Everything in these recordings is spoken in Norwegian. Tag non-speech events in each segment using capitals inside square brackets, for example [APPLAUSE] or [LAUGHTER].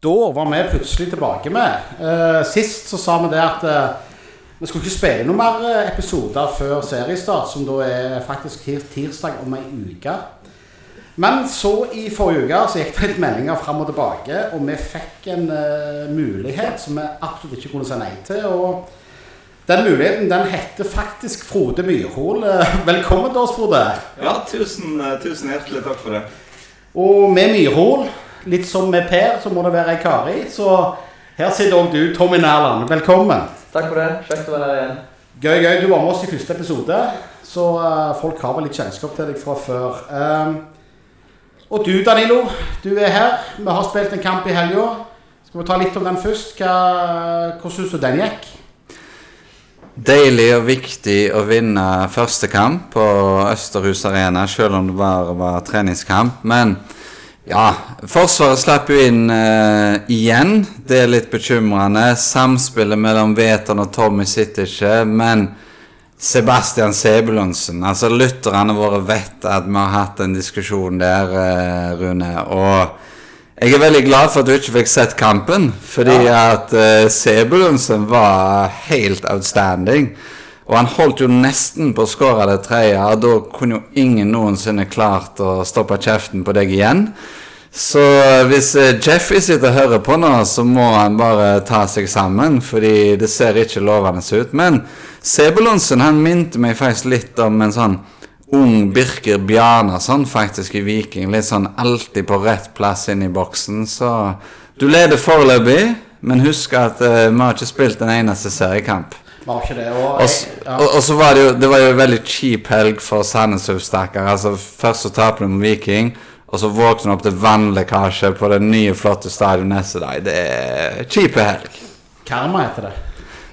Da var vi plutselig tilbake med. Eh, sist så sa vi det at eh, vi skulle ikke spille noen mer eh, episoder før seriestart, som da er faktisk tir tirsdag om ei uke. Men så i forrige uke så gikk det litt meldinger fram og tilbake, og vi fikk en uh, mulighet som vi absolutt ikke kunne si nei til. og den muligheten den heter faktisk Frode Myrhol. [LAUGHS] Velkommen til oss, Frode. Ja, tusen, eh, tusen hjertelig takk for det. Og med Myrhol, litt som med Per, så må det være ei Kari. Så her sitter òg du, Tommy Nærland. Velkommen. Takk for det. Kjekt å være her igjen. Gøy, gøy. Du var med oss i første episode, så uh, folk har vel litt kjennskap til deg fra før. Ehm, og du, Danilo, du er her. Vi har spilt en kamp i helga. Skal vi ta litt om den først? Hva, hvordan syns du den gikk? Deilig og viktig å vinne første kamp på Østerhus Arena, selv om det bare var treningskamp. Men ja, Forsvaret slapp jo inn uh, igjen. Det er litt bekymrende. Samspillet mellom Veton og Tommy sitter ikke. Men Sebastian Sebulonsen Altså, lytterne våre vet at vi har hatt en diskusjon der, uh, Rune. Og jeg er veldig glad for at du ikke fikk sett kampen, fordi at uh, Sebulonsen var helt outstanding. Og han holdt jo nesten på å skåre det tredje, og da kunne jo ingen noensinne klart å stoppe kjeften på deg igjen. Så hvis uh, Jeffy sitter og hører på nå, så må han bare ta seg sammen, fordi det ser ikke lovende ut. Men Sebulonsen han minte meg faktisk litt om en sånn ung Birker Bjarnason faktisk i Viking. Litt sånn alltid på rett plass inn i boksen. Så du leder foreløpig, men husk at uh, vi har ikke spilt en eneste seriekamp. Var ikke det? Og, s- og, og så var det jo Det var jo en veldig kjip helg for Sandnes Ulf, stakkar. Altså, først så taper de mot Viking, og så våkner de opp til vannlekkasje på det nye, flotte stadionet neste dag. Det er kjipe helg. Karma heter det.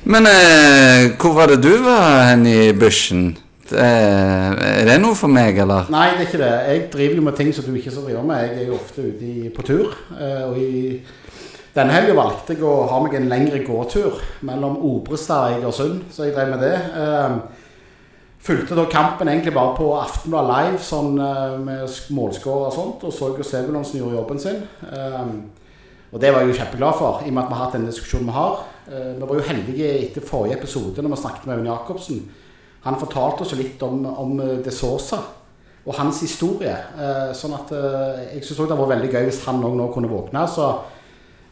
Men eh, hvor var det du var hen i bushen? Er det noe for meg, eller? Nei, det er ikke det. Jeg driver jo med ting som du ikke skal drive med. Jeg er jo ofte ute i, på tur. eh, Og i denne helga valgte jeg å ha meg en lengre gåtur mellom Obrestad og Egersund, så jeg drev med det. Eh, Fulgte da kampen egentlig bare på Aftenblad Live sånn eh, med målskårer og sånt, og så jo Sebulonsen gjorde jobben sin. Eh, Og det var jeg jo kjempeglad for, i og med at vi har hatt den diskusjonen vi har. Eh, Vi var jo heldige etter forrige episode når vi snakket med Aune Jacobsen. Han fortalte oss litt om, om eh, De Sosa og hans historie. Eh, sånn at jeg syns det var veldig gøy hvis han òg nå kunne våkne. Så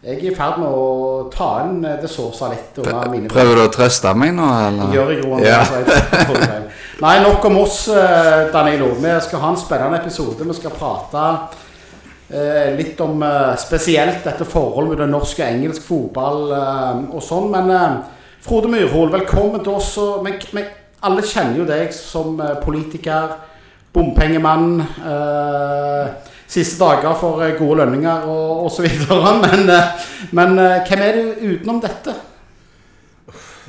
jeg er i ferd med å ta inn det De Sosa litt. under mine Prøver du å trøste meg nå, eller? gjør jeg roen, Ja. altså, det. Nei, nok om oss, eh, Danilo. Vi skal ha en spennende episode. Vi skal prate eh, litt om eh, spesielt dette forholdet mellom norsk og engelsk fotball eh, og sånn. Men eh, Frode Myrhol, velkommen til oss. Men, men alle kjenner jo deg som eh, politiker, bompengemann. Eh, siste dager for eh, gode lønninger og osv. [LAUGHS] Men, eh, men eh, hvem er du utenom dette?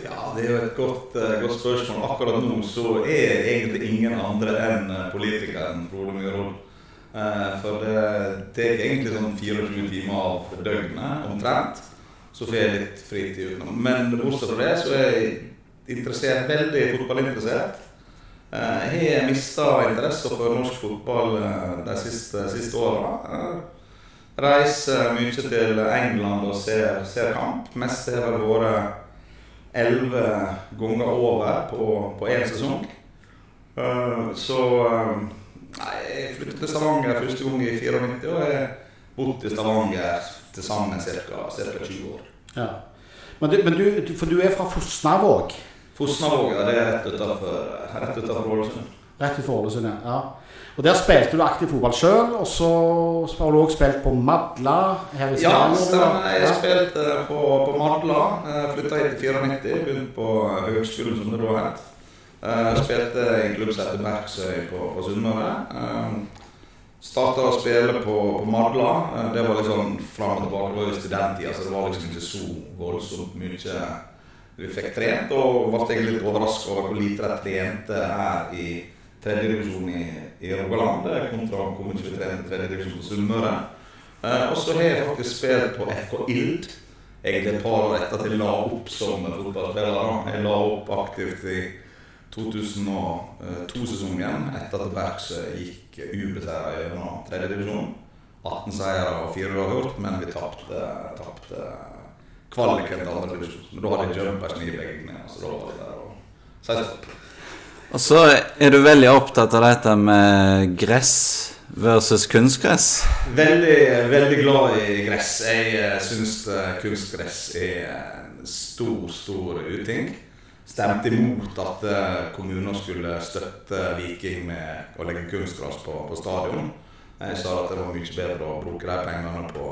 Ja, Det er jo et godt, godt spørsmål. Akkurat nå så er egentlig ingen andre enn politikeren Frode Myhrvold. For det tar egentlig sånn 24 timer av døgnet omtrent. Så får jeg litt fritid utenom. Men bortsett fra det så er jeg interessert, veldig fotballinteressert. Eh, Jeg har mista interesse for norsk fotball eh, de siste, siste åra. Reiser mye til England og ser, ser kamp. Mest har det vært elleve ganger over på, én sesong. Eh, så eh, Nei, jeg flyttet til Stavanger første gang i 94, og jeg har bodd i Stavanger til sammen ca. 20 år. Ja. Men, du, men du, for du er fra Fosnavåg, Fosnavåg ja, det er rett utenfor Ålesund. rett utenfor Ålesund. ja. Og Der spilte du aktiv fotball sjøl, og så har du òg spilt på Madla her i Ja, stemmer. Jeg spilte på, på Madla. Flytta hit i 94, begynte på høgskolen som det da het. Eh, Spilte i en klubb som heter Bergsøy på, på Sunnmøre. Starta å spille på, på Madla. Eh, Det var litt sånn fram og tilbake. Det var jo studenttida, så det var liksom ikke så voldsomt mye vi fikk trent. Og ble litt overraska over hvor lite de trente her i tredjedivisjon i, i Rogaland eh, kontra hvor mye vi trente i tredjedivisjon på Sunnmøre. Eh, og så har jeg faktisk spilt på FK Ild. Egentlig et par år etter at jeg la opp som fotballspiller. Jeg la opp aktivt i 2002-sesongen etter at Bergsø gikk ubeseiret gjennom tredjedivisjon. 18 seire og 4 uavgjort, men vi tapte kvaliken til andre divisjon. Men da hadde jumpers i begge knærne, så da var det der og si stopp. Og så er du veldig opptatt av dette med gress versus kunstgress. Veldig, veldig glad i gress. Jeg uh, syns kunstgress er en stor, stor uting. Stemte imot at kommuner skulle støtte Viking med å legge kunstgress på, på stadion. Jeg sa at det var mye bedre å bruke de pengene på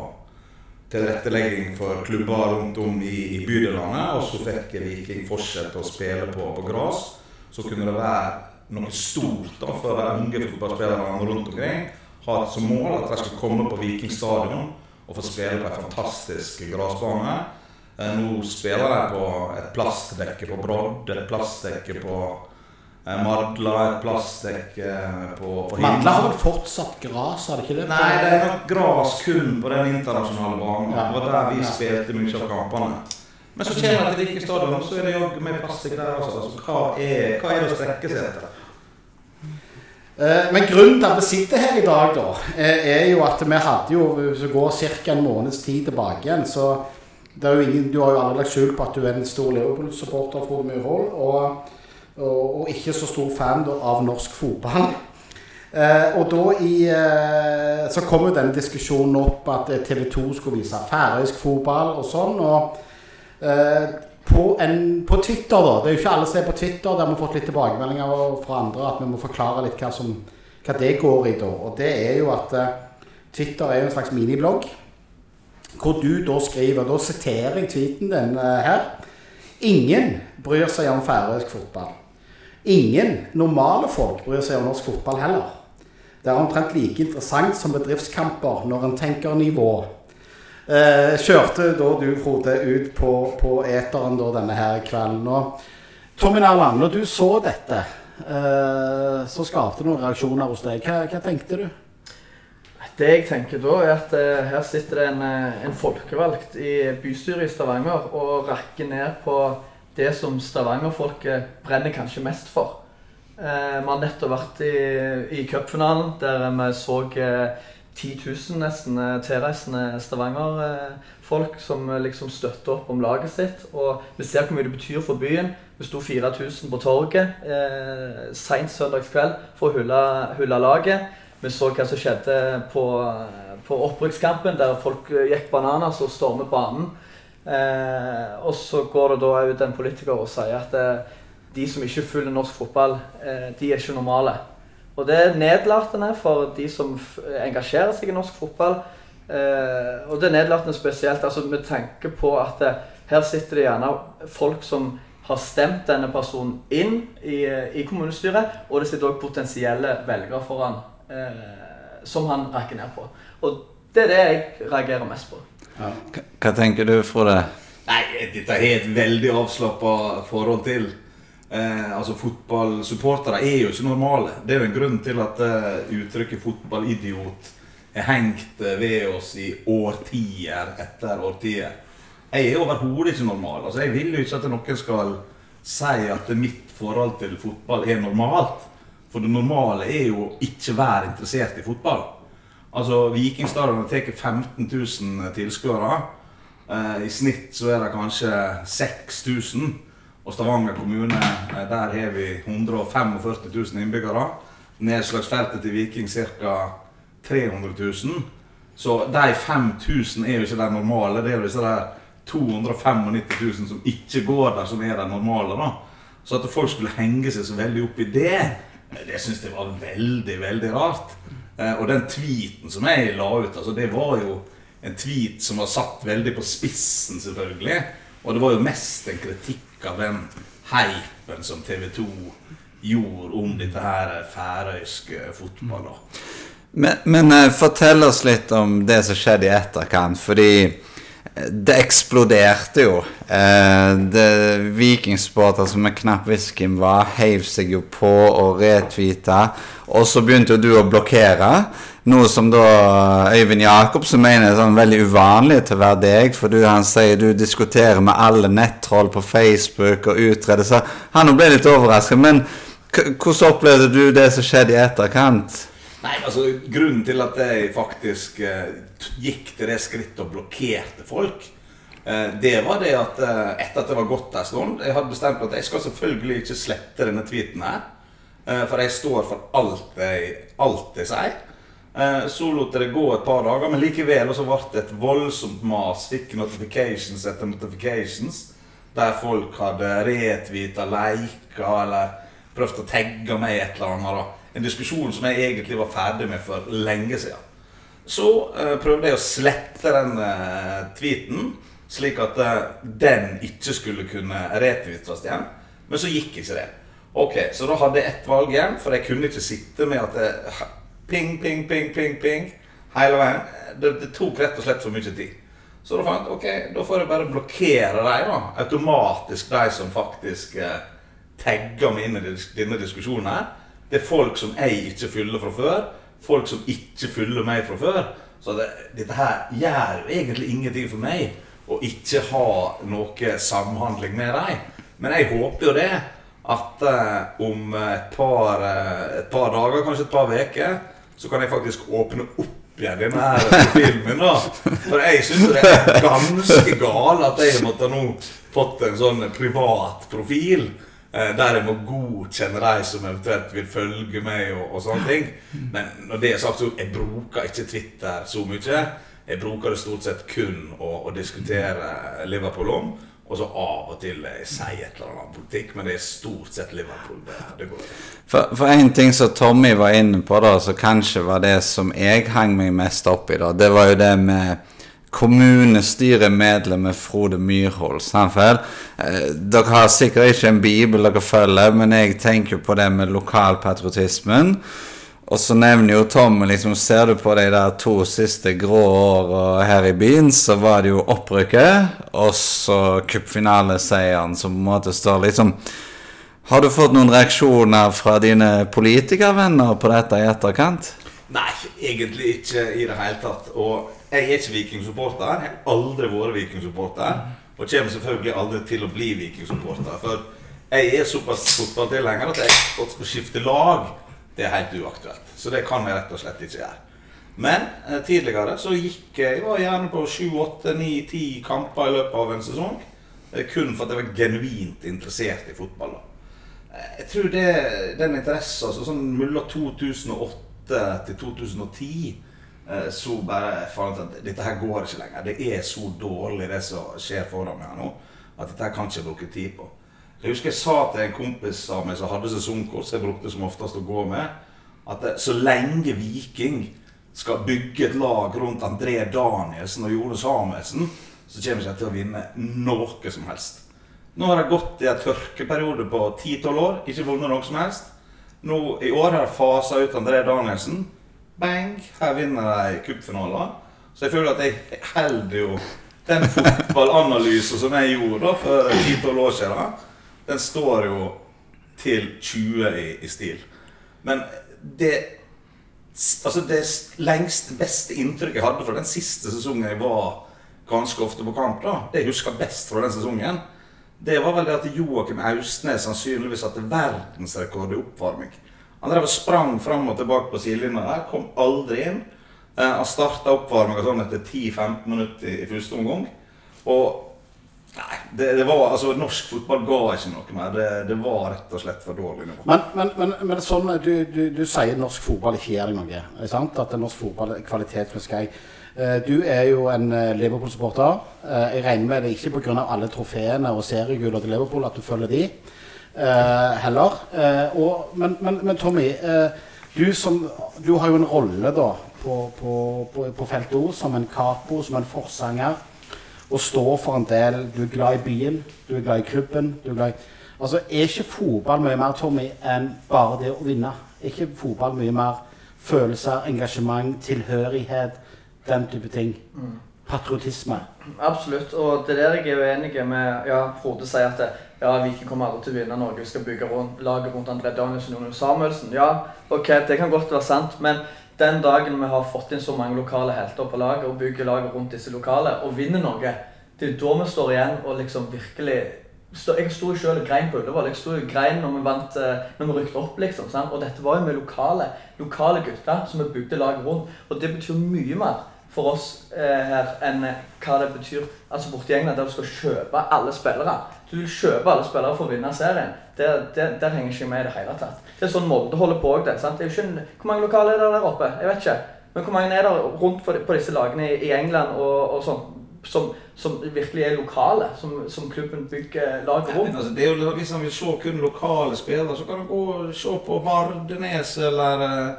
tilrettelegging for klubber rundt om i, i bydelene. Og så fikk Viking fortsette å spille på, på gress. Så kunne det være noe stort da, for de unge fotballspillerne rundt omkring. Ha som mål at de skulle komme på Viking stadion og få spille på en fantastisk gressbane. Eh, nå spiller de på et plastdekke på Brodd, et plastdekke på Madla, et plastdekke på, på Madla har vel fortsatt gras, har det ikke det? Nei, det er nok gras kun på den internasjonale banen. Det var der vi spilte mye av kampene. Men så kommer jeg til Viking stadion, så er det jaggu med plastikk der også. Altså, hva, er, hva er det å strekke seg etter? Eh, Men grunnen til at vi sitter her i dag, da, eh, er jo at vi hadde jo Hvis vi går ca. en måneds tid tilbake igjen, så det ingen, Du har jo aldri lagt skjul på at du er en stor Liverpool-supporter, Frode Myrhold, og, og, og ikke så stor fan da, av norsk fotball. [LAUGHS] Eh, og da i eh, Så kom jo denne diskusjonen opp at TV 2 skulle vise færøysk fotball og sånn. og eh, på, en, på Twitter, da. Det er jo ikke alle som er på Twitter. Der vi har fått litt tilbakemeldinger fra andre at vi må forklare litt hva, som, hva det går i. da. Og det er jo at eh, Twitter er jo en slags miniblogg. Hvor du da skriver Da siterer jeg tweeten din eh, her. Ingen bryr seg om færøysk fotball. Ingen normale folk bryr seg om norsk fotball heller. Det er omtrent like interessant som bedriftskamper når en tenker nivå. Eh, kjørte da du, Frode, ut på, på eteren da denne her kvelden. Og Tommy Nærland, når du så dette, eh, så skapte det noen reaksjoner hos deg. Hva, hva tenkte du? Det jeg tenker da, er at eh, her sitter det en, eh, en folkevalgt i bystyret i Stavanger og rakker ned på det som Stavanger-folket brenner kanskje mest for. Eh, vi har nettopp vært i, i cupfinalen, der vi så eh, 10 000 nesten eh, tilreisende Stavanger-folk som eh, liksom støtter opp om laget sitt. Og vi ser hvor mye det betyr for byen. Det sto 4000 på torget eh, seint søndagskveld for å hylle, hylle laget. Vi så hva som skjedde på, på opprykkskampen, der folk eh, gikk bananas og stormet banen. Eh, og så går det da ut en politiker og sier at eh, de som ikke følger norsk fotball, eh, de er ikke normale. Og det er nedlatende for de som engasjerer seg i norsk fotball. Eh, og det er nedlatende spesielt altså med tanke på at det, her sitter det gjerne folk som har stemt denne personen inn i, i kommunestyret, og det sitter òg potensielle velgere foran eh, som han rakker ned på. Og det er det jeg reagerer mest på. Hva, hva tenker du, Frode? Nei, dette er et veldig avslappa forhold til. Eh, altså Fotballsupportere er jo ikke normale. Det er jo en grunn til at eh, uttrykket 'fotballidiot' er hengt eh, ved oss i årtier etter årtier. Jeg er overhodet ikke normal. Altså, jeg vil jo ikke at noen skal si at mitt forhold til fotball er normalt. For det normale er jo å ikke være interessert i fotball. Altså, Vikingstadion tar 15 000 tilskuere. Eh, I snitt så er det kanskje 6000. Og Stavanger kommune, eh, der har vi 145 000 innbyggere. Nedslagsfeltet til Viking ca. 300 000. Så de 5000 er jo ikke de normale. Det er jo disse der 295 000 som ikke går der, som er de normale. da. Så at folk skulle henge seg så veldig opp i det, det syns jeg var veldig, veldig rart. Eh, og den tweeten som jeg la ut, altså det var jo en tweet som var satt veldig på spissen, selvfølgelig. Og det var jo mest en kritikk av den heipen som TV 2 gjorde om dette her færøyske fotballet. Men, men eh, fortell oss litt om det som skjedde i etterkant, fordi det eksploderte jo. Eh, det Vikingsporter som med knapp whisky var, heiv seg jo på og retweeta. Og så begynte jo du å blokkere. Noe som da Øyvind Jacobsen mener er sånn veldig uvanlig til å være deg. For du, han sier du diskuterer med alle nettroll på Facebook og utreder. Så han ble litt overrasket. Men hvordan opplevde du det som skjedde i etterkant? Nei, altså Grunnen til at jeg faktisk eh, gikk til det skrittet og blokkerte folk, eh, det var det at eh, etter at det var gått en stund Jeg hadde bestemt at jeg skal selvfølgelig ikke slette denne tweeten her. For jeg står for alt jeg, alt jeg sier. Så lot det gå et par dager, men likevel så ble det et voldsomt mas. Fikk notifications etter notifications der folk hadde retvita, leika eller prøvd å tagge meg et eller annet. da. En diskusjon som jeg egentlig var ferdig med for lenge siden. Så eh, prøvde jeg å slette den eh, tweeten, slik at eh, den ikke skulle kunne retvitres igjen. Men så gikk ikke det. Ok, Så da hadde jeg ett valg igjen, for jeg kunne ikke sitte med at det, ping, ping, ping, ping, ping hele veien. Det, det tok rett og slett for mye tid. Så da fant jeg ok, da får jeg bare blokkere dem, da. Automatisk de som faktisk eh, tagger meg inn i denne diskusjonen her. Det er folk som jeg ikke fyller fra før. Folk som ikke fyller meg fra før. Så det, dette her gjør jo egentlig ingenting for meg å ikke ha noe samhandling med dem. Men jeg håper jo det at eh, om et par, eh, et par dager, kanskje et par uker, så kan jeg faktisk åpne opp igjen denne her filmen. da. For jeg syns det er ganske galt at jeg måtte nå fått en sånn privat profil. Eh, Der jeg må godkjenne de som eventuelt vil følge meg og, og sånne ting. Men når det er sagt, så jeg bruker ikke Twitter så mye. Jeg bruker det stort sett kun å, å diskutere Liverpool om. Og så av og til jeg sier et eller annet politikk, men det er stort sett Liverpool. det, det går. For, én ting som Tommy var inne på, da, som kanskje var det som jeg hang meg mest opp i, da, det var jo det med kommunestyremedlemmet Frode Myrhold. Samfell. Eh, dere har sikkert ikke en bibel dere følger, men jeg tenker på det med lokalpatriotismen. Og så nevner jo Tommy liksom, Ser du på de der to siste grå åra her i byen, så var det jo opprykket, og så cupfinaleseieren som på en måte står liksom Har du fått noen reaksjoner fra dine politikervenner på dette i etterkant? Nei, egentlig ikke i det hele tatt. Og jeg er ikke vikingsupporter. Jeg har aldri vært vikingsupporter. Og kommer selvfølgelig aldri til å bli vikingsupporter. For jeg er såpass fotballtilhenger at jeg å skifte lag, det er helt uaktuelt. Så det kan jeg rett og slett ikke gjøre. Men eh, tidligere så gikk jeg var gjerne på 7, 8, 9, 10 kamper i løpet av en sesong. Eh, kun for at jeg var genuint interessert i fotball. da. Eh, Jeg tror det, den interessen altså sånn mellom 2008 til 2010 eh, så bare fant jeg at dette her går ikke lenger. Det er så dårlig det som skjer foran meg nå, at dette her kan ikke bruke tid på. Jeg husker jeg sa til en kompis av meg som hadde sesongkort, som jeg brukte som oftest å gå med, at eh, så lenge Viking skal bygge et lag rundt André Danielsen og Jone Samuelsen, så kommer ikke jeg til å vinne noe som helst. Nå har jeg gått i en tørkeperiode på 10-12 år, ikke vunnet noe som helst. Nå I år har jeg fasa ut André Danielsen. Bang! Her vinner de cupfinaler. Så jeg føler at jeg holder jo den fotballanalysen som jeg gjorde da for 10-12 år siden, den står jo til 20 i, i stil. Men det Altså det lengst beste inntrykket jeg hadde fra den siste sesongen jeg var ganske ofte på kamp, da, det jeg husker best fra den sesongen, det var vel det at Joakim Austnes sannsynligvis satte verdensrekord i oppvarming. Han drev og sprang fram og tilbake på sidelinja der, kom aldri inn. Eh, han starta oppvarminga sånn etter 10-15 minutter i, første omgang. Og Nei, det, det var, altså norsk fotball ga ikke noe mer. Det, det var rett og slett for dårlig nivå. Men, men, men, men sånn, du, du, du sier norsk fotball ikke gjør deg noe. At norsk fotball er kvalitetsmessig. Eh, Du er jo en eh, Liverpool-supporter. Eh, Jeg regner med det ikke pga. alle trofeene og seriegullene til Liverpool at du følger de heller. Og, men, men, men Tommy, du, som, du har jo en rolle da på, på, på, på feltet òg, som en capo, som en forsanger. Og står for en del Du er glad i byen, du er glad i klubben. du er glad i... Altså, Er ikke fotball mye mer Tommy, enn bare det å vinne? Er ikke fotball mye mer følelser, engasjement, tilhørighet, den type ting? Patriotisme. Absolutt. Og det er der jeg er uenig med ja, Frode sier at det, ja, Viking kommer aldri til å vinne Norge. Vi skal bygge rundt, laget rundt André Danielsen og Samuelsen. Ja, ok, det kan godt være sant, men den dagen vi har fått inn så mange lokale helter på laget og bygger laget rundt disse lokale og vinner Norge, det er da vi står igjen og liksom virkelig Jeg sto jo selv og grein på Ullevål. Jeg sto og grein når vi vant, eh, når vi rykket opp, liksom. Sant? Og dette var jo med lokale, lokale gutter som vi bygde laget rundt. Og det betyr mye mer for oss eh, her enn eh, hva det betyr altså borti England, der du skal kjøpe alle spillere. Du vil kjøpe alle spillere for å vinne serien. Der, der, der henger ikke med i det hele tatt. Det er sånn Molde holder på òg. Hvor mange lokale er det der oppe? Jeg vet ikke. Men hvor mange er det rundt på, disse lagene i, England og, og sånn? Som, som, virkelig er lokale, som, som klubben bygger lag rundt. Altså, det er jo, hvis man vil se kun lokale spillere, så kan du gå og se på Vardenes eller uh,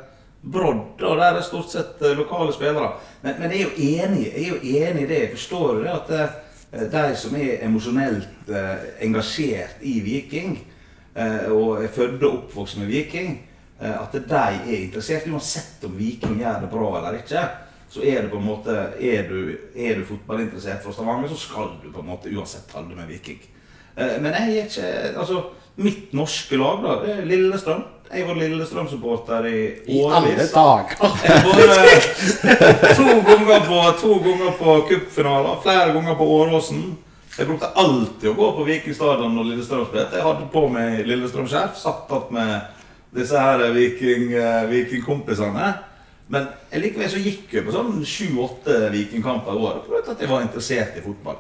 Brodd. Og der er stort sett uh, lokale spillere. Men, men, jeg er jo enig jeg er jo enig i det. Jeg forstår det at uh, de som er emosjonelt engasjert i Viking, og er født og oppvokst med Viking, at de er interessert uansett om Viking gjør det bra eller ikke så er måte Er du, er du fotballinteressert for Stavanger, så skal du på en måte uansett holde med Viking. Eh, men jeg er ikke Altså, mitt norske lag, da, det er Lillestrøm. Jeg var Lillestrøm-supporter i årevis. I alle dager! [LAUGHS] to ganger på, to ganger på cupfinaler, flere ganger på Åråsen. Jeg brukte alltid å gå på Viking stadion når Lillestrøm spilte. Jeg hadde på meg Lillestrøm-skjerf, satt opp med disse her viking, vikingkompisene. Men likevel så gikk jeg på sånn sju-åtte Vikingkamper i året fordi jeg var interessert i fotball.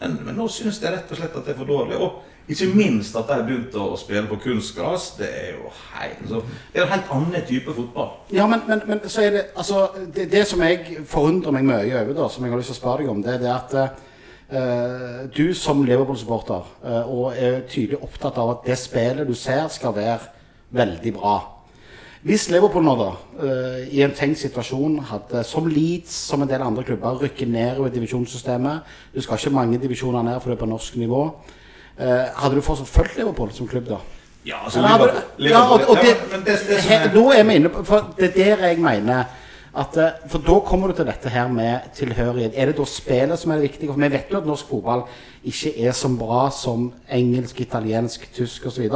Men, men nå syns jeg rett og slett at det er for dårlig. Og ikke minst at de begynte å spille på kunstgras. Det er jo helt, altså, det er en helt annen type fotball. Ja, men, men, men så er det altså det, det, som jeg forundrer meg mye over, da, som jeg har lyst til å spørre deg om, det er at uh, du som Liverpool-supporter uh, og er tydelig opptatt av at det spillet du ser, skal være veldig bra. Hvis Liverpool nå, da, uh, i en tenkt situasjon, hadde som Leeds, som en del andre klubber, rykket ned over divisjonssystemet Du skal ikke mange divisjoner ned, for det er på norsk nivå. Uh, hadde du fortsatt fulgt Liverpool som klubb da? Ja, altså Liverpool, Liverpool, ja, og, og det, ja, men det, det, her, Nå er vi inne på For det er der jeg mener at, eh, For da kommer du til dette her med tilhørighet. Er det da spillet som er det viktige? For vi vet jo at norsk fotball ikke er så bra som engelsk, italiensk, tysk osv.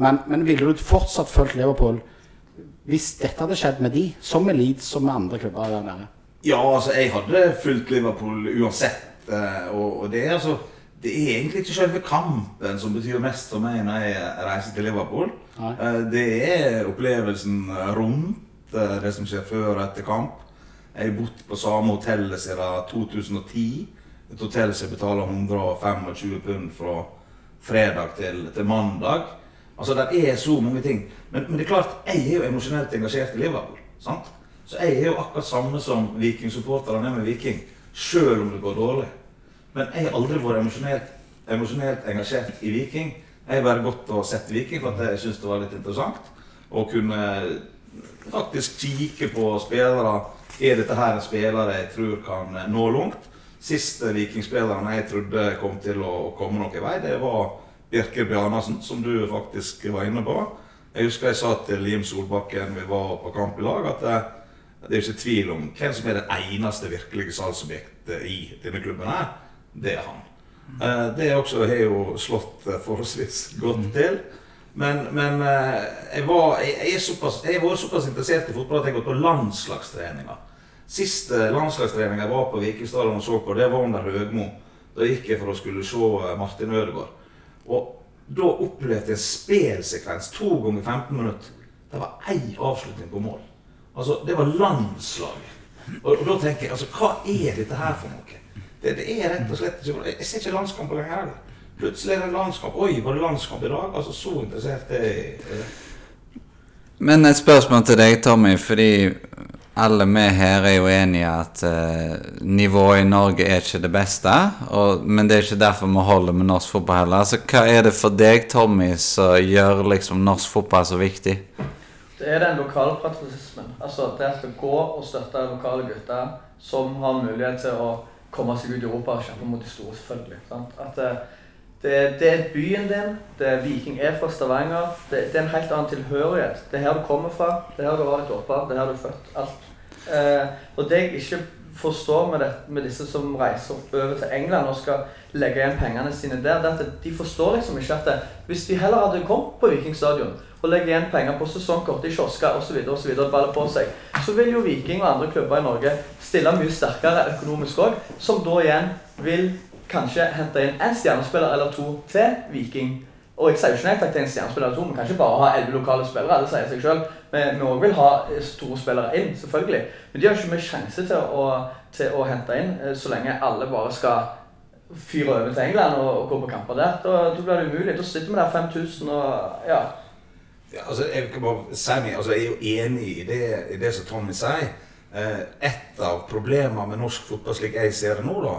Men, men ville du fortsatt fulgt Liverpool? hvis dette hadde skjedd med de, som med Leeds, som med andre klubber der nede? Ja, altså, jeg hadde fulgt Liverpool uansett. og, og, det er altså det er egentlig ikke selve kampen som betyr mest for meg når jeg reiser til Liverpool. Nei. Eh, det er opplevelsen rundt eh, det som skjer før og etter kamp. Jeg har bodd på samme hotellet siden 2010. Et hotell som betaler 125 pund fra fredag til, til mandag. Altså, Det er så mange ting. Men, men, det er klart, jeg er jo emosjonelt engasjert i Liverpool. sant? Så jeg er jo akkurat samme som Viking-supporterne er med Viking. Selv om det går dårlig. Men jeg har aldri vært emosjonelt, emosjonelt engasjert i Viking. Jeg har bare gått og sett Viking for jeg syntes det var litt interessant. Og kunne faktisk kikke på spillere. Er dette her en spiller jeg tror kan nå langt? Siste Vikingspilleren jeg trodde kom til å komme noen vei, det var Birker Bjarnasen, som du faktisk var inne på. Jeg husker jeg sa til Lim Solbakken vi var på kamp i lag, at det, det er ikke tvil om hvem som er det eneste virkelige salgsobjektet i denne klubben. her. Det er han. Eh, det også har jo slått forholdsvis godt mm. til. Men, men eh, jeg, var, jeg, jeg, såpass, jeg var såpass interessert i fotball at jeg har gått på landslagstreninger. Siste landslagstrening jeg var på Vikingstadion og så på, det var under Høgmo. Da gikk jeg for å skulle se Martin Ødegaard. Og da opplevde jeg en spelsekvens to ganger 15 minutter. Det var én avslutning på mål. Altså, Det var landslaget. Og, og, da tenker jeg altså, hva er dette her for noe? Det, det er rett og slett ikke Jeg ser ikke landskamper lenger heller. Plutselig er det landskamp. Oi, var det landskamp i dag? Altså, Så interessert er jeg. Men et spørsmål til deg, Tommy. Fordi alle vi her er jo enige at uh, nivået i Norge er ikke det beste. Og, men det er ikke derfor vi holder med norsk fotball heller. Altså, hva er det for deg, Tommy, som gjør liksom norsk fotball så viktig? Det er den lokalpatriotismen. Altså det å gå og støtte lokale gutter som har mulighet til å komme seg ut i Europa og kjempe mot de store, selvfølgelig. Sant? At uh, det, det, er byen din. det er Viking er fra Stavanger. Det, det, er en helt annen tilhørighet. Det er her du kommer fra. Det er her du har ditt opphav. Det er her du er født. Alt. Eh, og det jeg ikke forstår med, det, med, disse som reiser over til England og skal legge igjen pengene sine der, det at de forstår liksom ikke at det, hvis de heller hadde kommet på Viking stadion og legge igjen penger på sesongkort i kiosker osv., og, så videre, og baller på seg, så vil jo Viking og andre klubber i Norge stille mye sterkere økonomisk òg, som da igjen vil kanskje hente inn en stjernespiller eller to til Viking. Og jeg sier jo ikke nei takk til en stjernespiller eller to, vi kan ikke bare ha elleve lokale spillere. det sier seg selv. Men vi òg vil ha store spillere inn, selvfølgelig. Men de har ikke mye sjanse til å, til å hente inn eh, så lenge alle bare skal fyre over til England og, og gå på kamper der. Da, da blir det umulig. Da sitter vi der 5000 og ja. Ja, altså, jeg, meg, altså, jeg er jo enig i det, i det som Tommy sier. Eh, et av problemene med norsk fotball slik jeg ser det nå, da,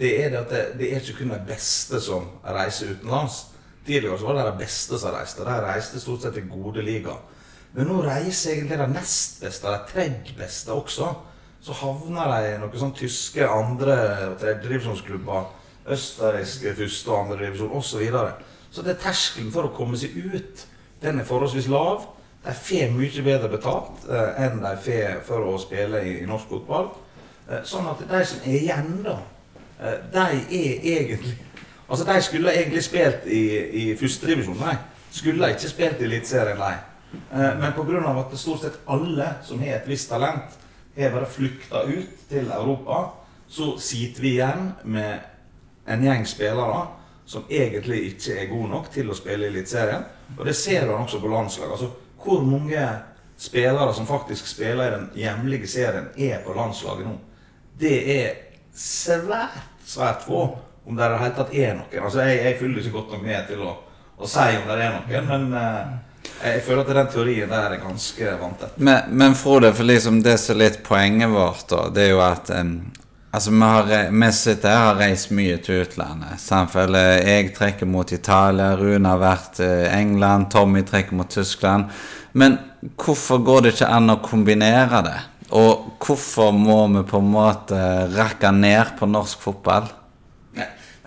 det er det at det, det er ikke kun de beste som reiser utenlands. Tidligere så var det de beste som reiste. De reiste stort sett til gode liga. Men nå reiser egentlig de nest beste, de tredje beste også. Så havner de i noen sånn tyske andre- og tredjedivisjonsklubber. Østerrikske første- og andredivisjon osv. Så, videre. så det er terskelen for å komme seg ut den er forholdsvis lav. De får mye bedre betalt eh, enn de får for å spille i, i norsk fotball. Eh, sånn at de som er igjen, da, eh, de er egentlig Altså, de skulle egentlig spilt i, i førstedivisjon, nei. Skulle ikke spilt i Eliteserien, nei. Eh, men pga. at stort sett alle som har et visst talent, har bare flykta ut til Europa, så sitter vi igjen med en gjeng spillere som egentlig ikke er gode nok til å spille i Eliteserien. Og det ser du også på landslaget. Altså, hvor mange spillere som faktisk spiller i den hjemlige serien, er på landslaget nå? Det er svært, svært få. Om det i det hele tatt er noen. Altså, jeg, jeg fyller ikke godt nok med til å, å si om det er noen, men eh, jeg føler at den teorien der er ganske vanntett. Men, men Frode, for liksom det som er litt poenget vårt, da, det er jo at um, Altså, vi, har, re- vi sitter her og har reist mye til utlandet. samtidig Jeg trekker mot Italia, Rune har vært til England, Tommy trekker mot Tyskland. Men hvorfor går det ikke an å kombinere det? Og hvorfor må vi på en måte rakke ned på norsk fotball?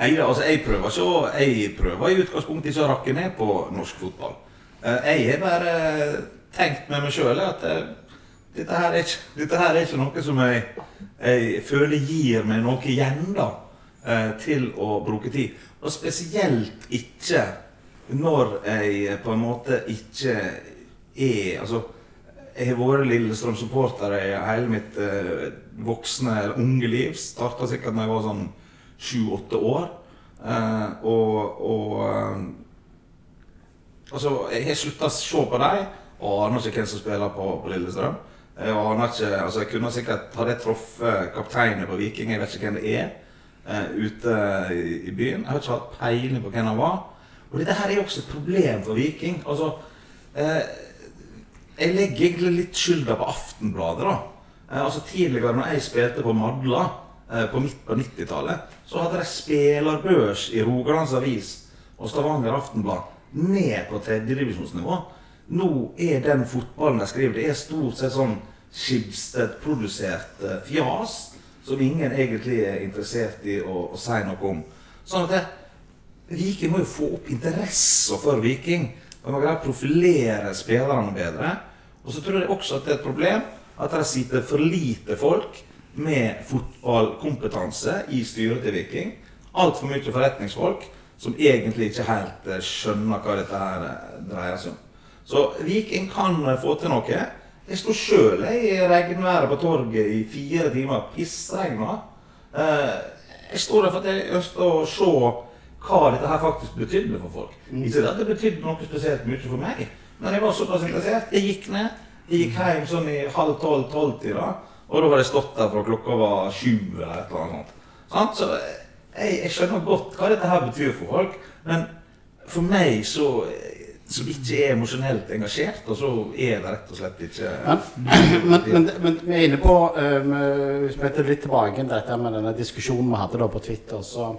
Nei, altså jeg prøver så, Jeg prøver i utgangspunktet ikke å rakke ned på norsk fotball. Eh, Jeg har bare tenkt med meg sjøl at eh, dette her, er ikke, dette her er ikke noe som jeg, jeg føler gir meg noe igjen da, eh, til å bruke tid. Og spesielt ikke når jeg på en måte ikke er Altså, jeg har vært Lillestrøm-supporter i hele mitt voksne eller unge liv. Starta sikkert da jeg var sånn sju-åtte år. Eh, og og eh, altså, jeg har slutta å se på dem, og aner ikke hvem som spiller på, på Lillestrøm. Jeg aner ikke, altså jeg kunne sikkert Hadde jeg truffet kapteinen på Viking, jeg vet ikke hvem det er, eh, ute i, i byen. Jeg har ikke hatt peiling på hvem han var. Og dette her er jo også et problem for Viking. Altså, eh, jeg legger egentlig litt skylda på Aftenbladet. da. Eh, altså Tidligere, når jeg spilte på Madla eh, på midt på 90-tallet, så hadde de spillerbørs i Rogalands Avis og Stavanger Aftenblad ned på tredjedivisjonsnivå. Nå er den fotballen de skriver, det er stort sett sånn Schibsted-produsert eh, fjas som ingen egentlig er interessert i å, å si noe om. Sånn at det, Viking må jo få opp interessen for Viking. Og må greie å profilere spillerne bedre. Og så tror jeg også at det er et problem at det sitter for lite folk med fotballkompetanse i styret til Viking. Altfor mye forretningsfolk som egentlig ikke helt eh, skjønner hva dette her eh, dreier seg om. Så Viking kan eh, få til noe. Jeg sto sjøl i regnværet på torget i fire timer. Pissregna. Jeg står der for at jeg ønsker å se hva dette her faktisk betydde for folk. Ikke at det betydde noe spesielt mye for meg, men jeg var såpass interessert. Jeg gikk ned. Jeg gikk hjem sånn i halv tolv-tolv-tida, og da hadde jeg stått der fra klokka var sju eller et eller annet sånt. Så jeg, jeg skjønner godt hva dette her betyr for folk, men for meg så som ikke er emosjonelt engasjert, og så er det rett og slett ikke Men, [CLEARS THROAT] men, men, vi er inne på um, Hvis vi tar litt tilbake til dette med denne diskusjonen vi hadde da på Twitter, så,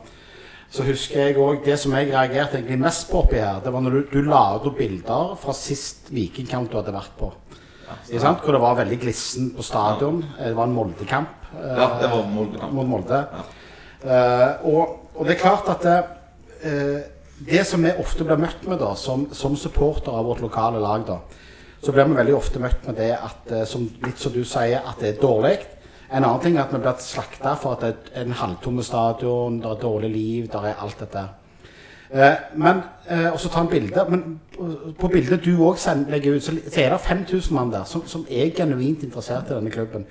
så husker jeg òg det som jeg reagerte egentlig mest på oppi her, det var når du, du la ut bilder fra sist Vikingkamp du hadde vært på. Sant? Hvor det var veldig glissen på stadion. Det var en Molde-kamp. eh, Ja, det var Molde-kamp. Mot Molde. Eh, og, og det er klart at det, eh, det som vi ofte blir møtt med da, som, som supporter av vårt lokale lag, da, så blir vi veldig ofte møtt med det at, eh, som, litt som du sier, at det er dårlig. En annen ting er at vi blir slakta for at det er en halvtomme stadion, det er dårlig liv, det er alt dette. Eh, men, eh, og så ta en bilde. Men på, på bildet du òg legger ut, så er det 5000 mann der som, som er genuint interessert i denne klubben.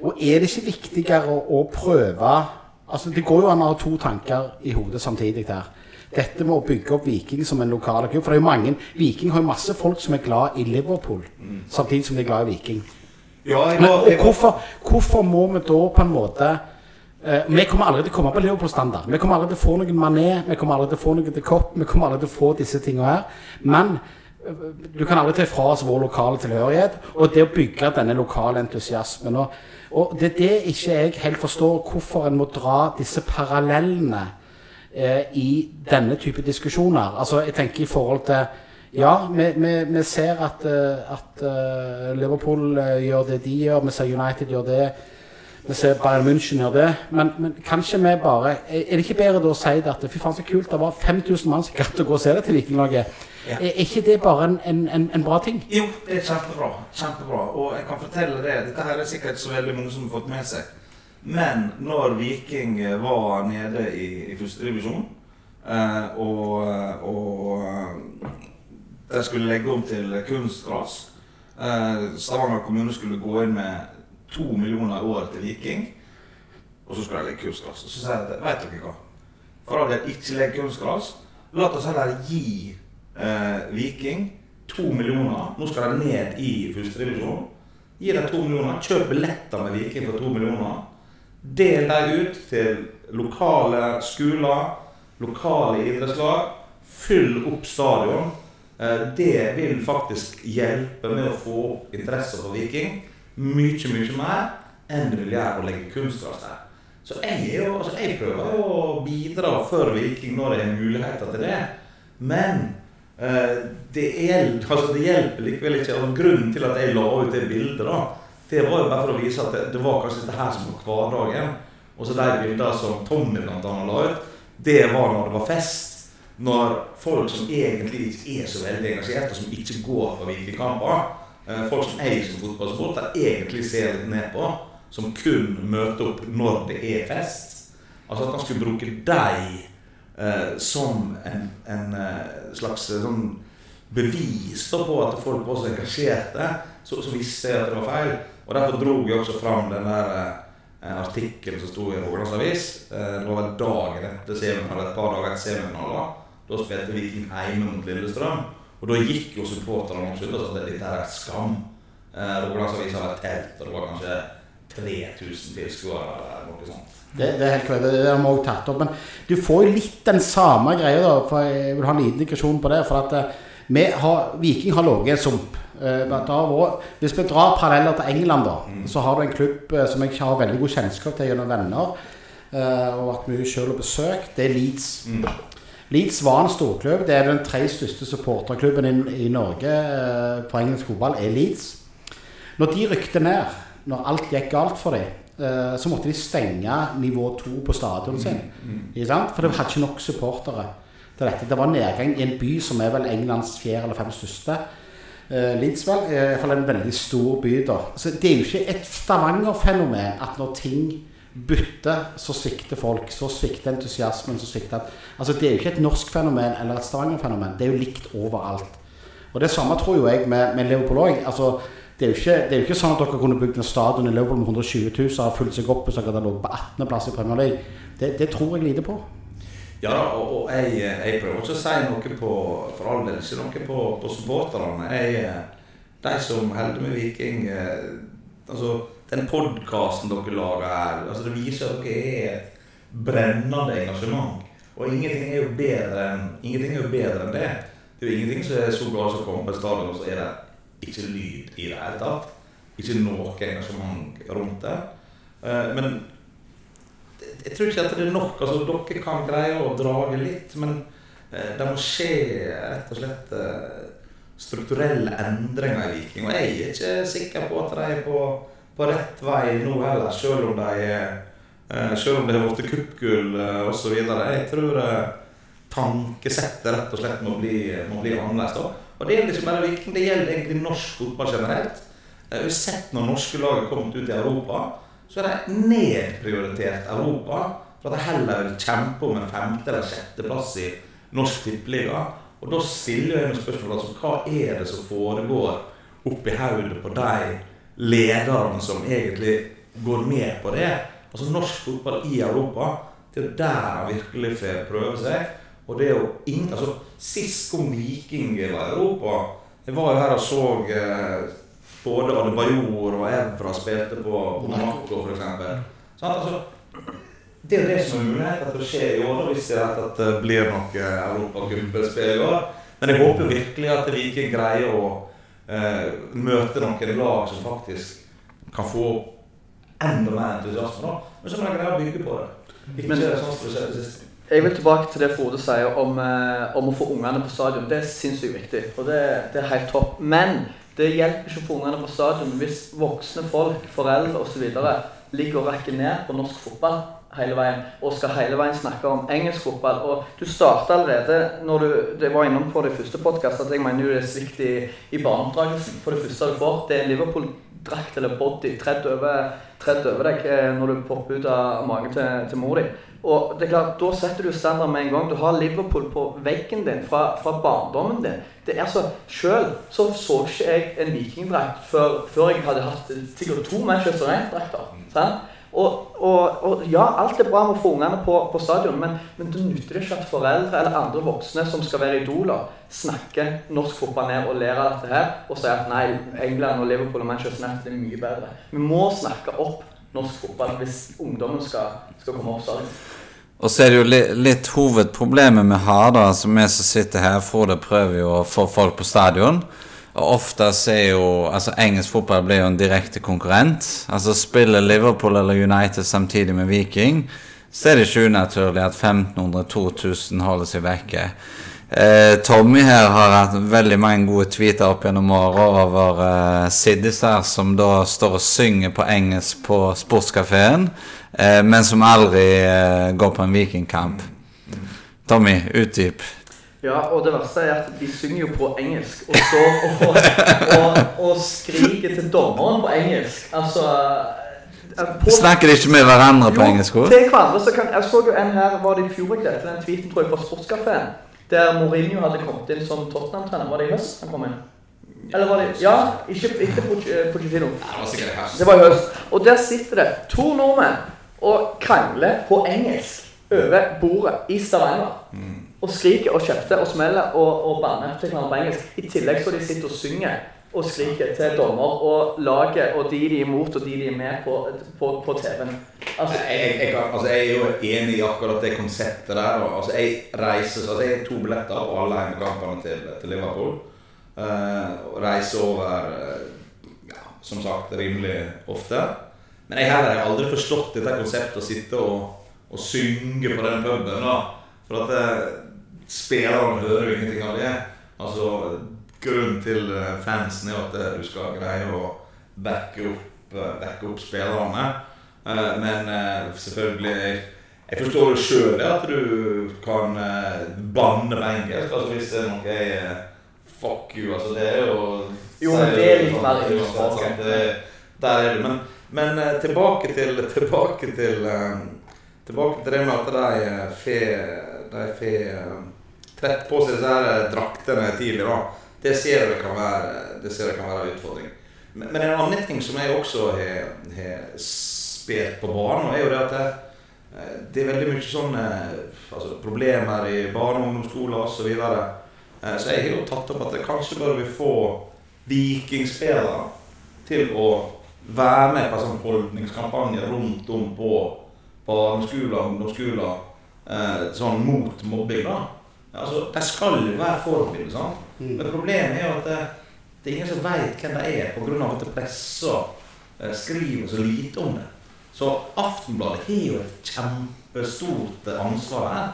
Og er det ikke viktigere å, å prøve Altså, Det går jo an å ha to tanker i hodet samtidig der. Dette med å bygge opp Viking som en lokal klubb. For det er jo mange Viking har jo masse folk som er glad i Liverpool, samtidig som de er glad i Viking. Ja, jeg Men og hvorfor, hvorfor må vi da på en måte eh, Vi kommer aldri til å komme på Liverpool-standard. Vi kommer aldri til å få noen Mané, vi kommer aldri til å få noen til Kopp, vi kommer aldri til å få disse tingene her. Men uh, du kan aldri ta fra oss vår lokale tilhørighet og det å bygge denne lokale entusiasmen. Og, og det er det ikke jeg helt forstår, hvorfor en må dra disse parallellene uh, i denne type diskusjoner. Altså, jeg tenker i forhold til Ja, vi, vi, vi ser at, at Liverpool gjør det de gjør, vi ser United gjør det. Vi ser Bayern München gjør det. Men, men kanskje vi bare Er det ikke bedre da å si det at fy faen så kult, det var 5000 mann som gadd å gå og se det til Vikinglaget? Ja. Er ikke det bare en, en, en, bra ting? Jo, det er kjempebra. Kjempebra. Og jeg kan fortelle det. Dette her er sikkert så veldig mange som har fått med seg. Men når Viking var nede i, i første divisjon, eh, og, og eh, de skulle legge om til kunstgras eh, Stavanger kommune skulle gå inn med to millioner i året til Viking. Og så skal de legge kunstgras. Så sier jeg at vet dere hva? For all del, ikke legg kunstgras. La oss heller gi eh, Viking to millioner. Nå skal de ned i første divisjon. Gi dem to millioner. Kjøp billetter med Viking for to millioner. Del dem ut til lokale skoler, lokale idrettslag. Fyll opp stadion. Eh, Det vil faktisk hjelpe med å få opp interesse for Viking mye, mye mer enn det vil gjøre å legge kunstgras der. Så jeg, er jo, altså jeg prøver jo å bidra for Viking når det er muligheter til det. Men eh, det, hjelper, altså det hjelper likevel ikke. Altså grunnen til at jeg la ut det bildet, da, det var jo bare for å vise at det, det var kanskje dette som var hverdagen. Og så de bildene som Tommy blant annet la ut, det var når det var fest. Når folk som egentlig ikke er så veldig engasjert, og som ikke går på Vikingkamper, folk som eier som fotballsupporter egentlig ser litt ned på, som kun møter opp når det er fest. Altså at han skulle bruke deg eh, som en, en eh, slags eh, sånn bevis på at folk var så engasjerte, så, så visste jeg at det var feil. Og derfor dro jeg også fram den der eh, artikkelen som sto i Rogalands Avis. Eh, det var vel dagen etter semifinalen, et par dager etter semifinalen. Da spilte Viking hjemme mot Lillestrøm. Og da gikk jo supporterne også ut og sa at dette er et skam. Eh, har et telt, og det var kanskje 3000 tilskuere eller noe sånt. Det, det er helt korrekt. Det har vi også tatt opp. Men du får jo litt den samme greia, da. For jeg vil ha en liten digresjon på det. For at eh, vi har, Viking har ligget i en sump. Eh, vært- hvis vi drar paralleller til England, da, så har du en klubb eh, som jeg har veldig god kjennskap til gjennom venner, og vært mye selv og besøkt. Det er Leeds. Leeds var en storklubb. Det er den tre største supporterklubben i, i Norge eh, på engelsk fotball, er Leeds. Når de rykte ned, når alt gikk galt for dem, eh, så måtte de stenge nivå 2 på stadionet sin. Mm, mm. For det hadde ikke nok supportere til dette. Det var nedgang i en by som er vel Englands fjerde eller fem største. Uh, Leeds vel, er i hvert fall en veldig stor by da. Så det er jo ikke et Stavanger-fenomen at når ting bytter, så svikter folk. Så svikter entusiasmen. så svikter Altså Det er jo ikke et norsk fenomen eller et Stavanger-fenomen. Det er jo likt overalt. Og det samme tror jo jeg med, med Liverpool òg. Altså, det, er jo ikke- det er jo ikke sånn at dere kunne bygd en stadion i Liverpool med 120 000 og har fulgt seg opp hvis dere hadde ligget på 18.-plass i Premier League. Det, det tror jeg lite på. Ja, og, og jeg, jeg prøver ikke å si noe på For all del ikke noe på, på supporterne. Jeg, de som holder med Viking eh, Altså, den podkasten dere lager her, altså det viser at dere er et brennende engasjement. Og ingenting er jo bedre enn ingenting er jo bedre enn det. Det er jo ingenting som er så galt som å komme på et stadion, og så er det ikke lyd i det hele tatt. Ikke noe engasjement rundt det. Eh, Men jeg tror ikke at det er nok. altså Dere kan greie å drage litt, men eh, det må skje rett og slett eh, strukturelle endringer i Viking. Og jeg er ikke sikker på at de er på, på rett vei nå heller, selv om de eh, selv om det har blitt kuppgull eh, osv. Jeg tror eh, tankesettet rett og slett må bli, må bli annerledes. da. Og det gjelder ikke bare Viking, det gjelder egentlig norsk fotball generelt. Eh, Vi har sett når norske lag har kommet ut i Europa, så er de nedprioritert Europa for at de heller vil kjempe om en femte- eller sjetteplass i norsk tippeliga. Og da stiller jeg meg spørsmålet altså, hva er det som foregår oppi hodet på de lederne som egentlig går med på det, Altså norsk fotball i Europa, det er der han virkelig får prøve seg. Og det er jo ingen, altså Sist kom Viking i Europa Jeg var jo her og så eh, både Adebayor og Evra spilte på, på Monaco, f.eks. Altså, det er jo det som er muligheten til å skje i år, hvis det, at det blir noe europacupspill i år. Men jeg håper virkelig at Viking greier å eh, møte noen lag som faktisk kan få enda mer entusiasme. da. Men så må de greie å bygge på det. Ikke Men- sånn som det skjedde sist. Jeg vil tilbake til det Frode sier om, eh, om å få ungene på stadion. Det er sinnssykt viktig, og det, det er helt topp. Men det hjelper ikke å få ungene på stadion hvis voksne folk, foreldre osv. ligger og rakker ned på norsk fotball hele veien og skal hele veien snakke om engelsk fotball. Og du starta allerede når du det var innom på det første podkast, at jeg mener jo det er svikt i, i barneoppdragelsen. For det første du får, det er Liverpool-drakt eller body tredd over, tredd over deg eh, når du popper ut av magen til, til mor di. Og det er klart, Da setter du standard med en gang. Du har Liverpool på veggen din fra, fra barndommen din. Det er så, Selv så så ikke jeg en vikingdrakt før, før jeg hadde hatt sikkert to Manchester United-drakter. Og, og, og ja, alt er bra med å få ungene på, på stadion, men, men det nytter ikke at foreldre eller andre voksne som skal være idoler, snakker norsk fotball ned og ler av dette her og sier at nei, England og Liverpool og Manchester United er mye bedre. Vi må snakke opp norsk fotball hvis ungdommen skal, skal komme opp stadion. Og så er det jo litt hovedproblemet vi har, da, som vi som sitter her, Frode prøver jo å få folk på stadion. Og ofte er jo altså Engelsk fotball blir jo en direkte konkurrent. Altså Spiller Liverpool eller United samtidig med Viking, så er det ikke unaturlig at 1500-2000 holder seg vekke. Eh, Tommy her har hatt veldig mange gode tweeter opp gjennom året over eh, siddiser som da står og synger på engelsk på sportskafeen, eh, men som aldri eh, går på en vikingkamp. Tommy, utdyp. Ja, og det verste er at de synger jo på engelsk og står og, og, og skriker til dommeren på engelsk. Altså eh, på, Snakker de ikke med hverandre på engelsk? Jo, også? til hverandre. Så kan, jeg så jo en her, var det i fjor ikke dette, den tweeten tror jeg fra Sportskafeen, der Mourinho hadde kommet inn som Tottenham-trener. Var det i høst han kom inn? Eller var det Ja, ikke, ikke eh, Pochettino. Det var i høst. Det var i høst. Og der sitter det to nordmenn og krangler på engelsk over bordet i Stavanger. Og skriker og kjefter og smeller og, og baner til på engelsk. I tillegg så de sitter og synger og skriker til dommer og laget og de de er imot og de de er med på, på, på TV-en. Altså, Jeg, jeg, altså jeg er jo enig i akkurat det konseptet der. Altså jeg reiser, altså jeg har to billetter på alle hjemmekampene til, til Liverpool. Uh, reiser over uh, ja, som sagt rimelig ofte. Men jeg heller har aldri forstått dette konseptet å sitte og, og synge på den puben. For at eh, spillerne hører jo ingenting av det. Altså, Grunnen til eh, fansen er at eh, du skal greie å backe opp, eh, backe opp spillerne. Men selvfølgelig Jeg, forstår jo sjøl at du kan banne på engelsk. Altså hvis det er noe jeg Fuck you, altså. Det er jo Jo, men det er litt mer sant, Der er du. Men, men tilbake til Tilbake til Tilbake til det med at de får De får trett på seg disse eh, draktene tidlig. da Det ser jeg kan være Det ser jeg kan være en utfordring. Men, en annen ting som jeg også har, spilt på banen, er jo det at det, eh, det er veldig mye sånne altså, problemer i barne- og ungdomsskoler osv. Så, videre. Eh, så jeg har jo tatt opp at det kanskje bør vi få vikingspillere til å være med på en sånn holdningskampanje rundt om på barneskoler og ungdomsskoler eh, sånn mot mobbing. da. Altså, De skal jo være forbilder, sant? Men problemet er jo at det, det er ingen som veit hvem de er, pga. at det presser eh, skriver så lite om det. Så Aftenbladet har jo et kjempestort eh, ansvar her.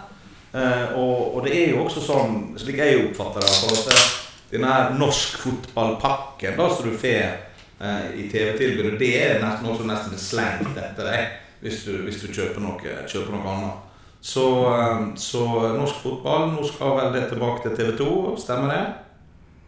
Eh, og, og det er jo også sånn, slik jeg oppfatter det, for at denne her norsk fotballpakken da, som du får eh, i TV-tilbudet, det er nesten som nesten slengt etter deg hvis du, hvis du kjøper, noe, kjøper noe annet. Så, eh, så norsk fotball, nå skal vel det tilbake til TV 2, stemmer det?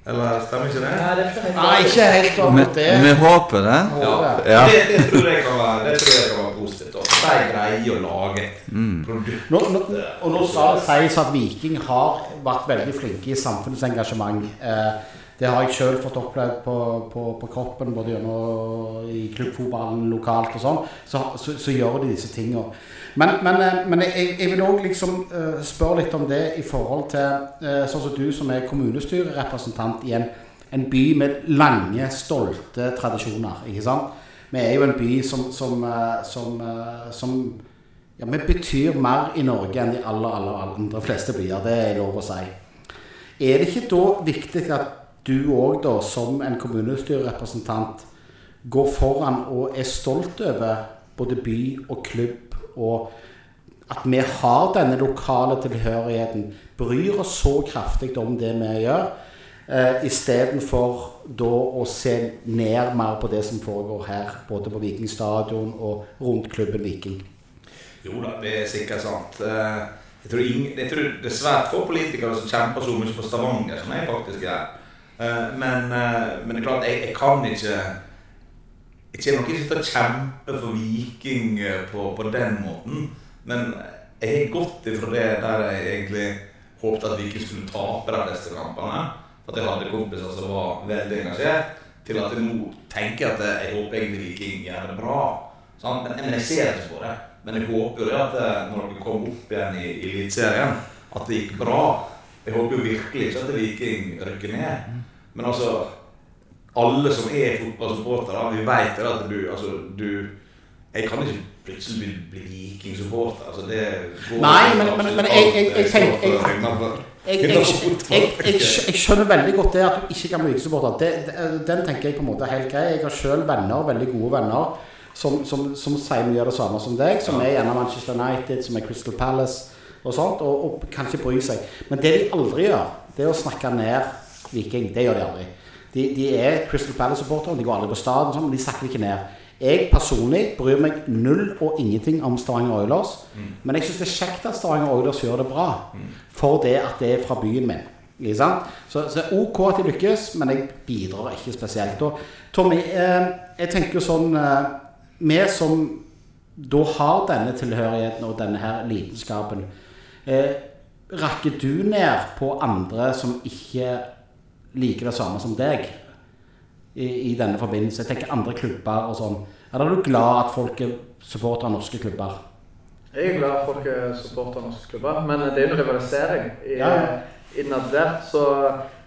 Eller stemmer ikke det? Nei, det er ikke helt Nei, ikke helt om det. vi håper det. Ja, Ja. Det, det, tror jeg kan være, det tror jeg kan være positivt. også. De greier å lage et produkt. Nå, nå, og nå skal det sies at Viking har vært veldig flinke i samfunnsengasjement. Eh, Det har jeg sjøl fått opplevd på, på, på, kroppen, både gjennom i klubbfotballen lokalt og sånn. Så, så, så, gjør de disse tingene. Men, men, eh, men jeg, jeg, vil òg liksom uh, spørre litt om det i forhold til uh, sånn som du som er kommunestyrerepresentant i en, en, by med lange, stolte tradisjoner. ikke sant? Vi er jo en by som, som, som, som ja, Vi betyr mer i Norge enn de aller, aller andre fleste byer. Det er lov å si. Er det ikke da viktig at du òg, som en kommunestyrerepresentant, går foran og er stolt over både by og klubb, og at vi har denne lokale tilhørigheten, bryr oss så kraftig om det vi gjør, eh, istedenfor da å se ned mer på det som foregår her, både på Viking stadion og rundt klubben Viking. Jo da, det er sikkert sant. Eh, jeg tror, ingen, jeg tror det er svært få politikere som kjemper så mye for Stavanger som jeg faktisk gjør. Eh, men, eh, men, det er klart, jeg, jeg kan ikke Jeg kommer nok ikke til å kjempe for Viking på, på, den måten. Men jeg har gått ifra det der jeg egentlig håpet at Viking skulle tape de fleste kampene. At jeg hadde kompiser som var veldig engasjert. Til at jeg nå tenker at jeg håper egentlig Viking gjør det bra. Men, men, jeg ser ikke på det. Men jeg håper jo det at når dere kommer opp igjen i, i Eliteserien, at det gikk bra. Jeg håper jo virkelig ikke at Viking rykker ned. Men altså Alle som er fotballsupportere, vi vet at du Altså, du Jeg kan ikke plutselig bli, bli Viking-supporter. Altså, det går Nei, men, men, men jeg, jeg, jeg, tenker jeg, skjønner veldig godt det at du ikke kan bli Viking-supporter. Den tenker jeg på en måte er helt grei. Jeg har sjøl venner, veldig gode venner, som, som, som sier mye av det samme som deg. Som er gjerne Manchester United, som er Crystal Palace og sånt, og, og kan ikke bry seg. Men det de aldri gjør, det er å snakke ned Viking. Det gjør de aldri. De, de er Crystal Palace-supportere, de går aldri på stadion, sånn, men de sakker ikke ned. Jeg personlig bryr meg null og ingenting om Stavanger Oilers. Mm. Men jeg syns det er kjekt at Stavanger Oilers gjør det bra. Mm. For det at det er fra byen min. Så, så er ok at de lykkes, men jeg bidrar ikke spesielt. Og Tommy, eh, jeg tenker sånn eh, Vi som da har denne tilhørigheten og denne her lidenskapen, eh, rakker du ned på andre som ikke liker det samme som deg i, i, denne forbindelse. Jeg tenker andre klubber og sånn. Er du glad at folk supporter norske klubber? Jeg er glad at folk supporter norske klubber, men det er jo en rivalisering i, ja. innad der. Så,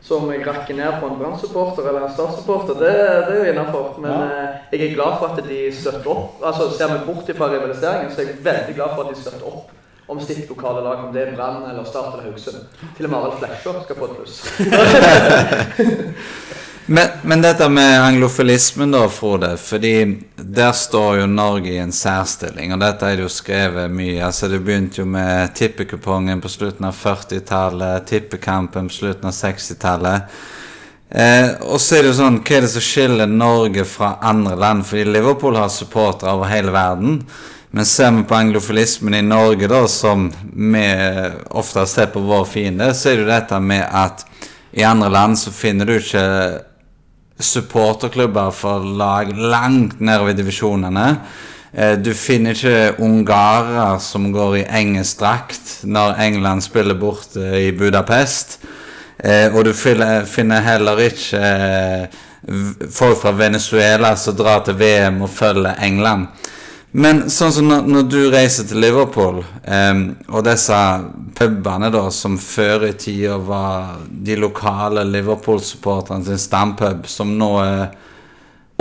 så, om jeg rakker ned på en Brann-supporter eller en Start-supporter, det, det, er jo innafor. Men ja. Eh, jeg er glad for at de støtter opp. Altså Ser vi bort fra rivaliseringen, så er jeg veldig glad for at de støtter opp om sitt lokale lag, om det er Brann eller Start eller Haugesund. Til og med Arild Flesjå skal få et pluss. [LAUGHS] men, men, dette med anglofilismen, da, Frode. fordi der står jo Norge i en særstilling. Og dette er det jo skrevet mye. altså Det begynte jo med tippekupongen på slutten av 40-tallet, tippekampen på slutten av 60-tallet. Eh, og så er det jo sånn, Hva er det som skiller Norge fra andre land? Fordi Liverpool har supportere over hele verden. Men ser vi på anglofilismen i Norge, da, som vi ofte ser på vår fiende, så er det jo dette med at i andre land så finner du ikke supporterklubber for lag langt nedover i divisjonene. Eh, du finner ikke ungarer som går i engelsk drakt når England spiller borte i Budapest. Eh, og du finner heller ikke eh, folk fra Venezuela som drar til VM og følger England. Men sånn som når, når, du reiser til Liverpool, um, og disse pubene da, som før i tida var de lokale Liverpool-supporterne sin stampub, som nå er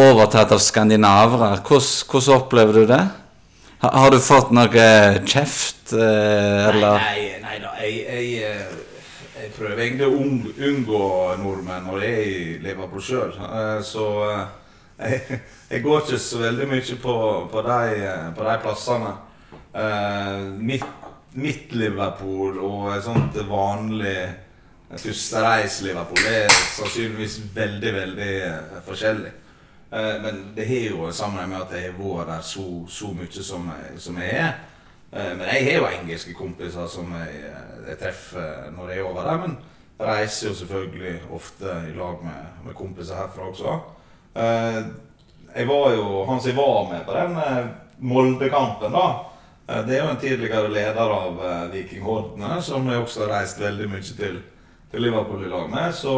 overtatt av skandinavere, hvordan, hvordan opplever du det? Har, har, du fått noe kjeft, uh, eller? Nei, nei, nei da. Jeg, jeg, eh, jeg, prøver egentlig å unngå nordmenn når jeg er i Liverpool sjøl. Uh, så jeg, går ikke så veldig mye på, på, de, på de plassene. Uh, mitt, mitt, Liverpool og et sånt vanlig førstereis-Liverpool er sannsynligvis veldig, veldig uh, forskjellig. Uh, men det har jo sammenheng med at jeg har vært der så, så mye som jeg, som jeg er. men jeg har jo engelske kompiser som jeg, jeg treffer når jeg er over der. Men reiser jo selvfølgelig ofte i lag med, med kompiser herfra også. Eh, jeg var jo Han som var med på den eh, Molde-kampen, da. Eh, det er jo en tidligere leder av Viking Hordene, som jeg også har reist veldig mye til, til Liverpool i lag med. Så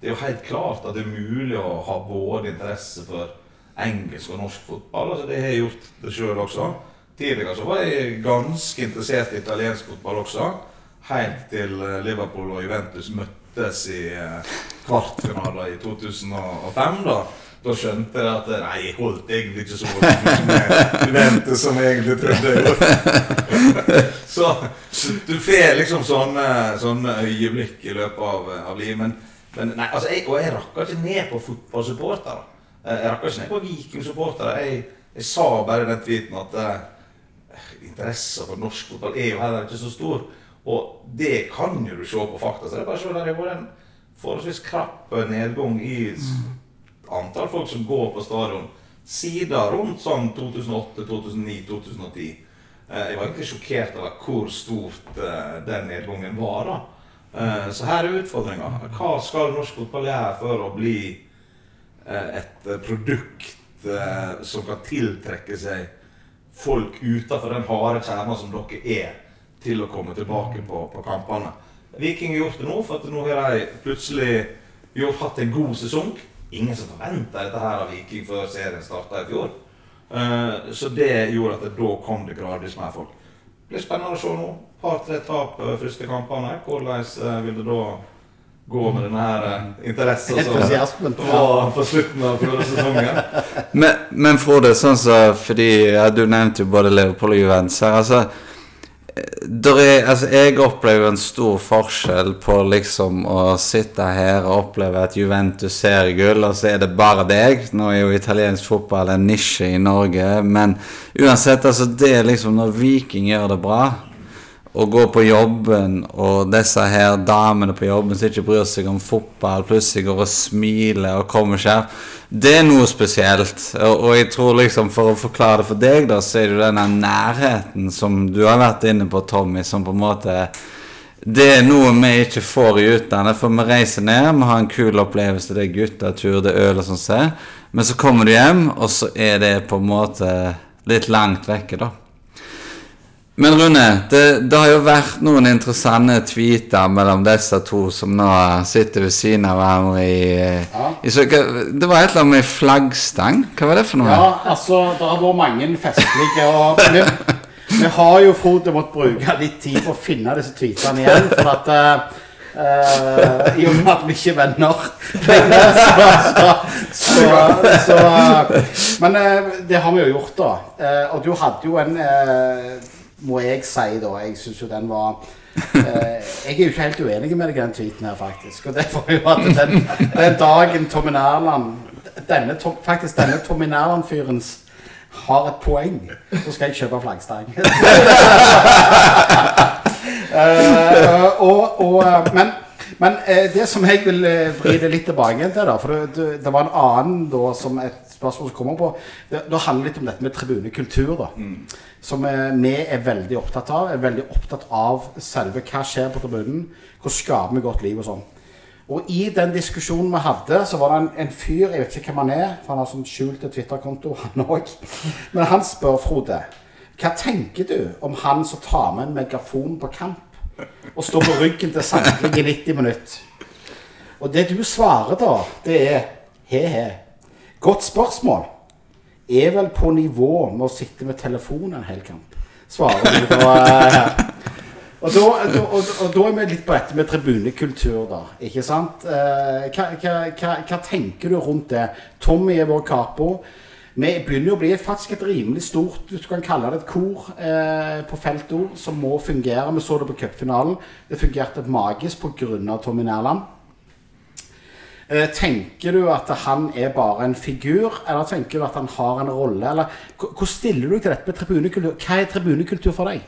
det er jo helt klart at det er mulig å ha både interesse for engelsk og norsk fotball. altså Det har jeg gjort det sjøl også. Tidligere så var jeg ganske interessert i italiensk fotball også. Helt til Liverpool og Juventus møttes i eh, kvartfinaler i 2005. da da skjønte jeg at nei, jeg holdt egentlig ikke så godt med Juventus som jeg egentlig trodde jeg gjorde. [LAUGHS] så, så du får liksom sånne, sånne øyeblikk i løpet av, av livet. Men, men nei, altså jeg, og jeg rakka ikke ned på fotballsupportere. Eh, jeg rakka ikke ned på vikingsupportere. Jeg, jeg sa bare i den tweeten at uh, interessen for norsk fotball er jo heller ikke så stor. Og det kan jo du se på fakta. Så det er bare å se der det har vært en forholdsvis krapp nedgang i antall folk som går på stadion siden rundt sånn 2008, 2009, 2010. Jeg var egentlig sjokkert over hvor stort uh, den nedgangen var. da. Uh, så her er utfordringa. Hva skal norsk fotball gjøre for å bli et produkt som kan tiltrekke seg folk utenfor den harde kjerna som dere er, til å komme tilbake på, på kampene? Viking har gjort det nå, for at nå har de plutselig gjort, hatt en god sesong ingen som forventa dette her av Viking før serien starta i fjor. Uh, så det gjorde at det, da kom det gradvis mer folk. Det blir spennende å se nå. Par-tre tap uh, første kampene. Hvordan uh, vil det da gå med denne her interessen som var på slutten av sesongen? men, men Frode, sånn så, fordi ja, du nevnte jo både Leopold og Juventus her. altså er, altså, jeg opplever en stor forskjell på liksom å sitte her og oppleve at Juventus ser gull, og så er det bare deg. Nå er jo italiensk fotball en nisje i Norge, men uansett, altså det er liksom når Viking gjør det bra, å gå på jobben, og disse her damene på jobben som ikke bryr seg om fotball, plutselig går og smiler og kommer seg Det er noe spesielt. Og, jeg tror liksom, for å forklare det for deg, da, så er det jo denne nærheten som du har vært inne på, Tommy, som på en måte det er noe vi ikke får i utlandet. For vi reiser ned, vi har en kul opplevelse, det er guttetur, det er øl og sånn. Men så kommer du hjem, og så er det på en måte litt langt vekke, da. Men Rune, det, det, har jo vært noen interessante tweeter mellom disse to som nå sitter ved siden av hverandre i, ja. i så, Det var et eller annet med flaggstang. Hva var det for noe? Ja, altså, Det har vært mange festlige og vi, vi, har jo Frode måttet bruke litt tid på å finne disse tweetene igjen. For at uh, I og med at vi ikke er venner så, så, så, Men uh, det har vi jo gjort, da. Uh, og du hadde jo en må jeg si, da. Jeg syns jo den var eh, Jeg er jo ikke helt uenig med deg i den tweeten her, faktisk. Og det får jo at den, den dagen Tommy Nærland Faktisk denne Tommy Nærland-fyrens har et poeng, så skal jeg kjøpe flaggstang. uh, [LAUGHS] og, og, eh, men men eh, det som jeg vil eh, vri det litt tilbake til, da, for det, det, var en annen da, som et spørsmål som kommer på, det, det handler litt om dette med tribunekultur. da, mm. Som eh, vi er veldig opptatt av. er veldig opptatt av selve hva skjer på tribunen. Hvordan skaper vi godt liv og sånn. Og i den diskusjonen vi hadde, så var det en, en fyr Jeg vet ikke hvem han er, for han har sånn skjult Twitter-konto, [LAUGHS] han òg. Men han spør Frode hva tenker du om han som tar med en megafon på kamp? og står på ryggen til samtlige i 90 minutter. Og det du svarer da, det er he-he. Godt spørsmål. Er vel på nivå med å sitte med telefonen en hel kamp. Svarer du da. Eh, og da, og, og da, er vi litt på dette med tribunekultur, da. Ikke sant? Eh, hva, hva, hva, tenker du rundt det? Tommy er vår capo. Vi begynner å bli faktisk et rimelig stort du kan kalle det et kor eh, på feltord som må fungere. Vi så det på cupfinalen. Det fungerte magisk pga. Tommy Nærland. Eh, tenker du at han er bare en figur, eller tenker du at han har en rolle? Eller Hvordan stiller du til dette med tribunekultur? Hva er tribunekultur for deg?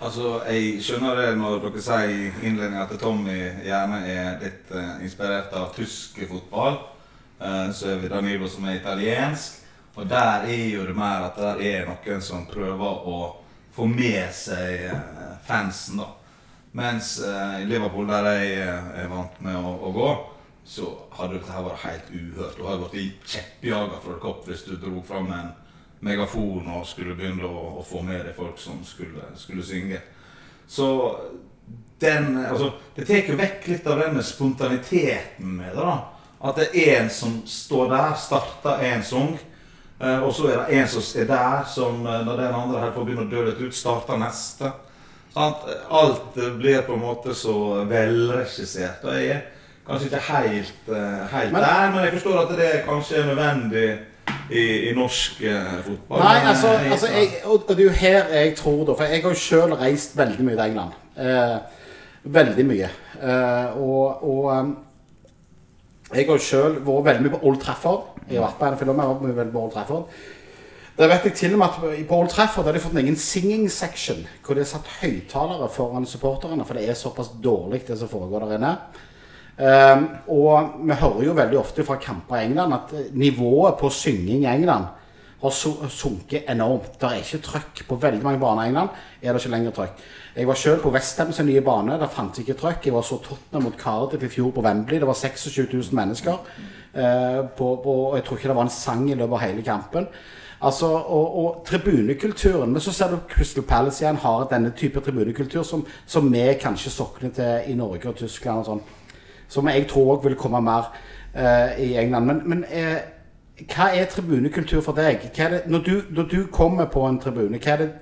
Altså, Jeg skjønner det når dere sier i innledningen at Tommy gjerne er litt uh, inspirert av tysk fotball. Uh, så er vi Danilo som er italiensk. Og der er jo det mer at det er noen som prøver å få med seg uh, fansen, da. Mens i Liverpool, der jeg er vant med å, å gå, så hadde dette vært helt uhørt. Du hadde blitt kjeppjaga fra et kopp hvis du dro fram en megafon og skulle begynne å, å få med deg folk som skulle, skulle synge. Så den altså, Det tar jo vekk litt av denne spontaniteten med det. da. At det er en som står der, starter en sang. eh, og så er det en som er der, som eh, når den andre her får begynne å dø litt ut, starter neste. Alt blir på en måte så velregissert. Og jeg er kanskje ikke helt, eh, helt Men- der, men jeg forstår at det kanskje er nødvendig i, i norsk eh, fotball. Nei, altså, eh, altså jeg, og det er jo her jeg tror da For jeg har jo sjøl reist veldig mye til England. Eh, veldig mye. Eh, og og um, jeg har jo sjøl vært veldig mye på Old Trafford. Jeg har vært på en film, jeg har vært mye på Old Trafford. Der vet jeg til og med at på Old Trafford har de fått en egen singing section, hvor det er satt høyttalere foran supporterne, for det er såpass dårlig det som foregår der inne. Um, og vi hører jo veldig ofte fra kamper i England at eh, nivået på synging i England har sunket enormt. Det er ikke trøkk på veldig mange baner i England. er det ikke lenger trøkk. Jeg var selv på Westham sin nye bane. Der fantes ikke trøkk. Jeg var så Tottenham mot Cardiff i fjor på Wembley. Det var 26 000 mennesker. Eh, på, på, og jeg tror ikke det var en sang i løpet av hele kampen. Altså, og, og tribunekulturen Men så ser du Crystal Palace igjen har denne type tribunekultur som, som vi kanskje sokner til i Norge og Tyskland og sånn. Som jeg tror også vil komme mer eh, i England. Men, men eh, hva er tribunekultur for deg? Det, når, du, når du kommer på en tribune, hva er det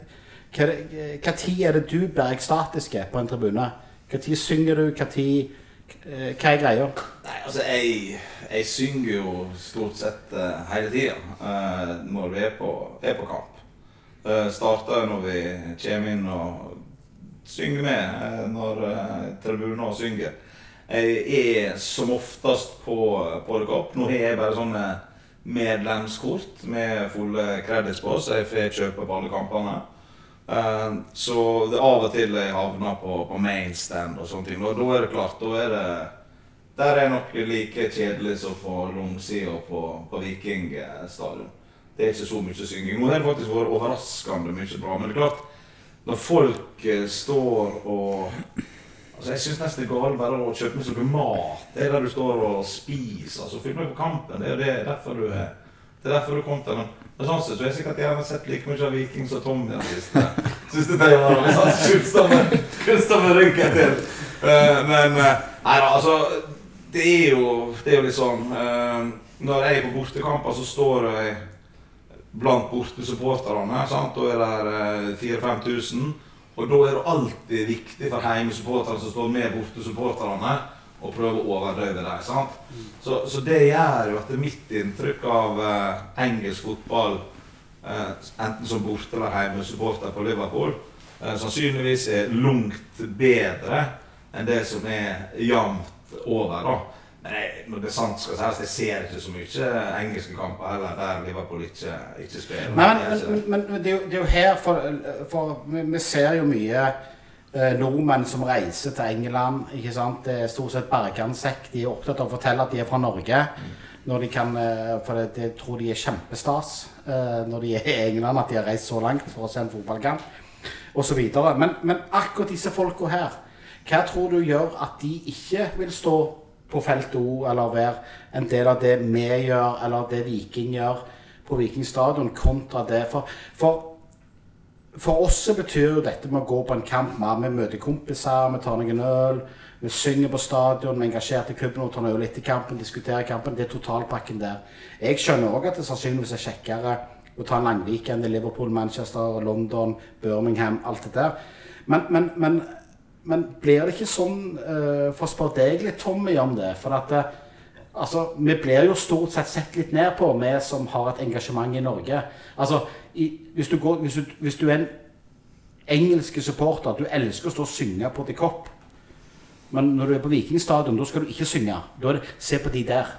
hva, er det, hva tid er det du blir ekstatisk på en tribune? Hva tid synger du? Hva tid eh, Hva er greia? Nei, altså jeg, jeg synger jo stort sett uh, hele tida uh, når vi er på, er på kamp. Uh, starter når vi kommer inn og synger med eh, når tribuner synger. Jeg er som oftest på, på. Nå har jeg bare sånne medlemskort med fulle credits på, så jeg får kjøpe på alle kampene. Eh, så det av og til jeg havner på, på mainstand og sånne ting. Og da er det klart, da er det Der er nok like kjedelig som på langsida på, på Vikingstadion. Det er ikke så mye synging. Nå har det faktisk vært overraskende mye bra. Men det er klart, når folk eh, står og Altså, Jeg syns nesten det er galt bare å kjøpe med noe mat. Det er der du står og spiser. altså Følg med på kampen. Det er det, derfor du er det er derfor du kom til den. Men sånn sett så har jeg sikkert gjerne sett like mye av Viking som Tommy den siste, Syns tre årene. Hvis han kunstner ryggen til. Uh, men uh, nei da, altså det er, jo, det er jo litt sånn uh, Når jeg er på bortekamper, så står jeg blant bortesupporterne. Da er det 4000-5000. Og da er det alltid viktig for heimesupporterne som står med bortesupporterne, å prøve å overdøve dem. sant? Så, så det gjør jo at det er mitt inntrykk av eh, engelsk fotball, eh, enten som borte- eller heimesupporter på Liverpool, eh, sannsynligvis er langt bedre enn det som er jevnt over. da. Men jeg, når det er sant skal sies, jeg ser ikke så mye engelske kamper heller der Liverpool ikke, ikke spiller. Nei, er men, det. men, men det, er jo, det er jo her For, for vi, vi ser jo mye eh, nordmenn som reiser til England. ikke sant? Det er stort sett bergansekk. De er opptatt av å fortelle at de er fra Norge. Når de kan, eh, For det, det tror de er kjempestas eh, når de er i England, at de har reist så langt for å se en fotballkamp osv. Men, men akkurat disse folka her, hva tror du gjør at de ikke vil stå på felt O, eller være en del av det vi gjør, eller det Viking gjør på Viking stadion, kontra det? For, for, for oss så betyr jo dette med å gå på en kamp mer. Vi møter kompiser, vi tar noen øl, vi synger på stadion, vi er engasjert i klubben og tar noe litt i kampen, diskuterer kampen. Det er totalpakken der. Jeg skjønner òg at det sannsynligvis er kjekkere å ta en langweekend i Liverpool, Manchester, London, Birmingham, alt det der. Men, men, men, men blir det ikke sånn, uh, for å spørre deg litt, Tommy, om det? For at uh, Altså, Vi blir jo stort sett sett litt ned på, vi som har et engasjement i Norge. Altså, i, hvis, du går, hvis, du, hvis du er en engelsk supporter, du elsker å stå og synge på The Cop, men når du er på Vikingstadion, da skal du ikke synge. Da Se på de der.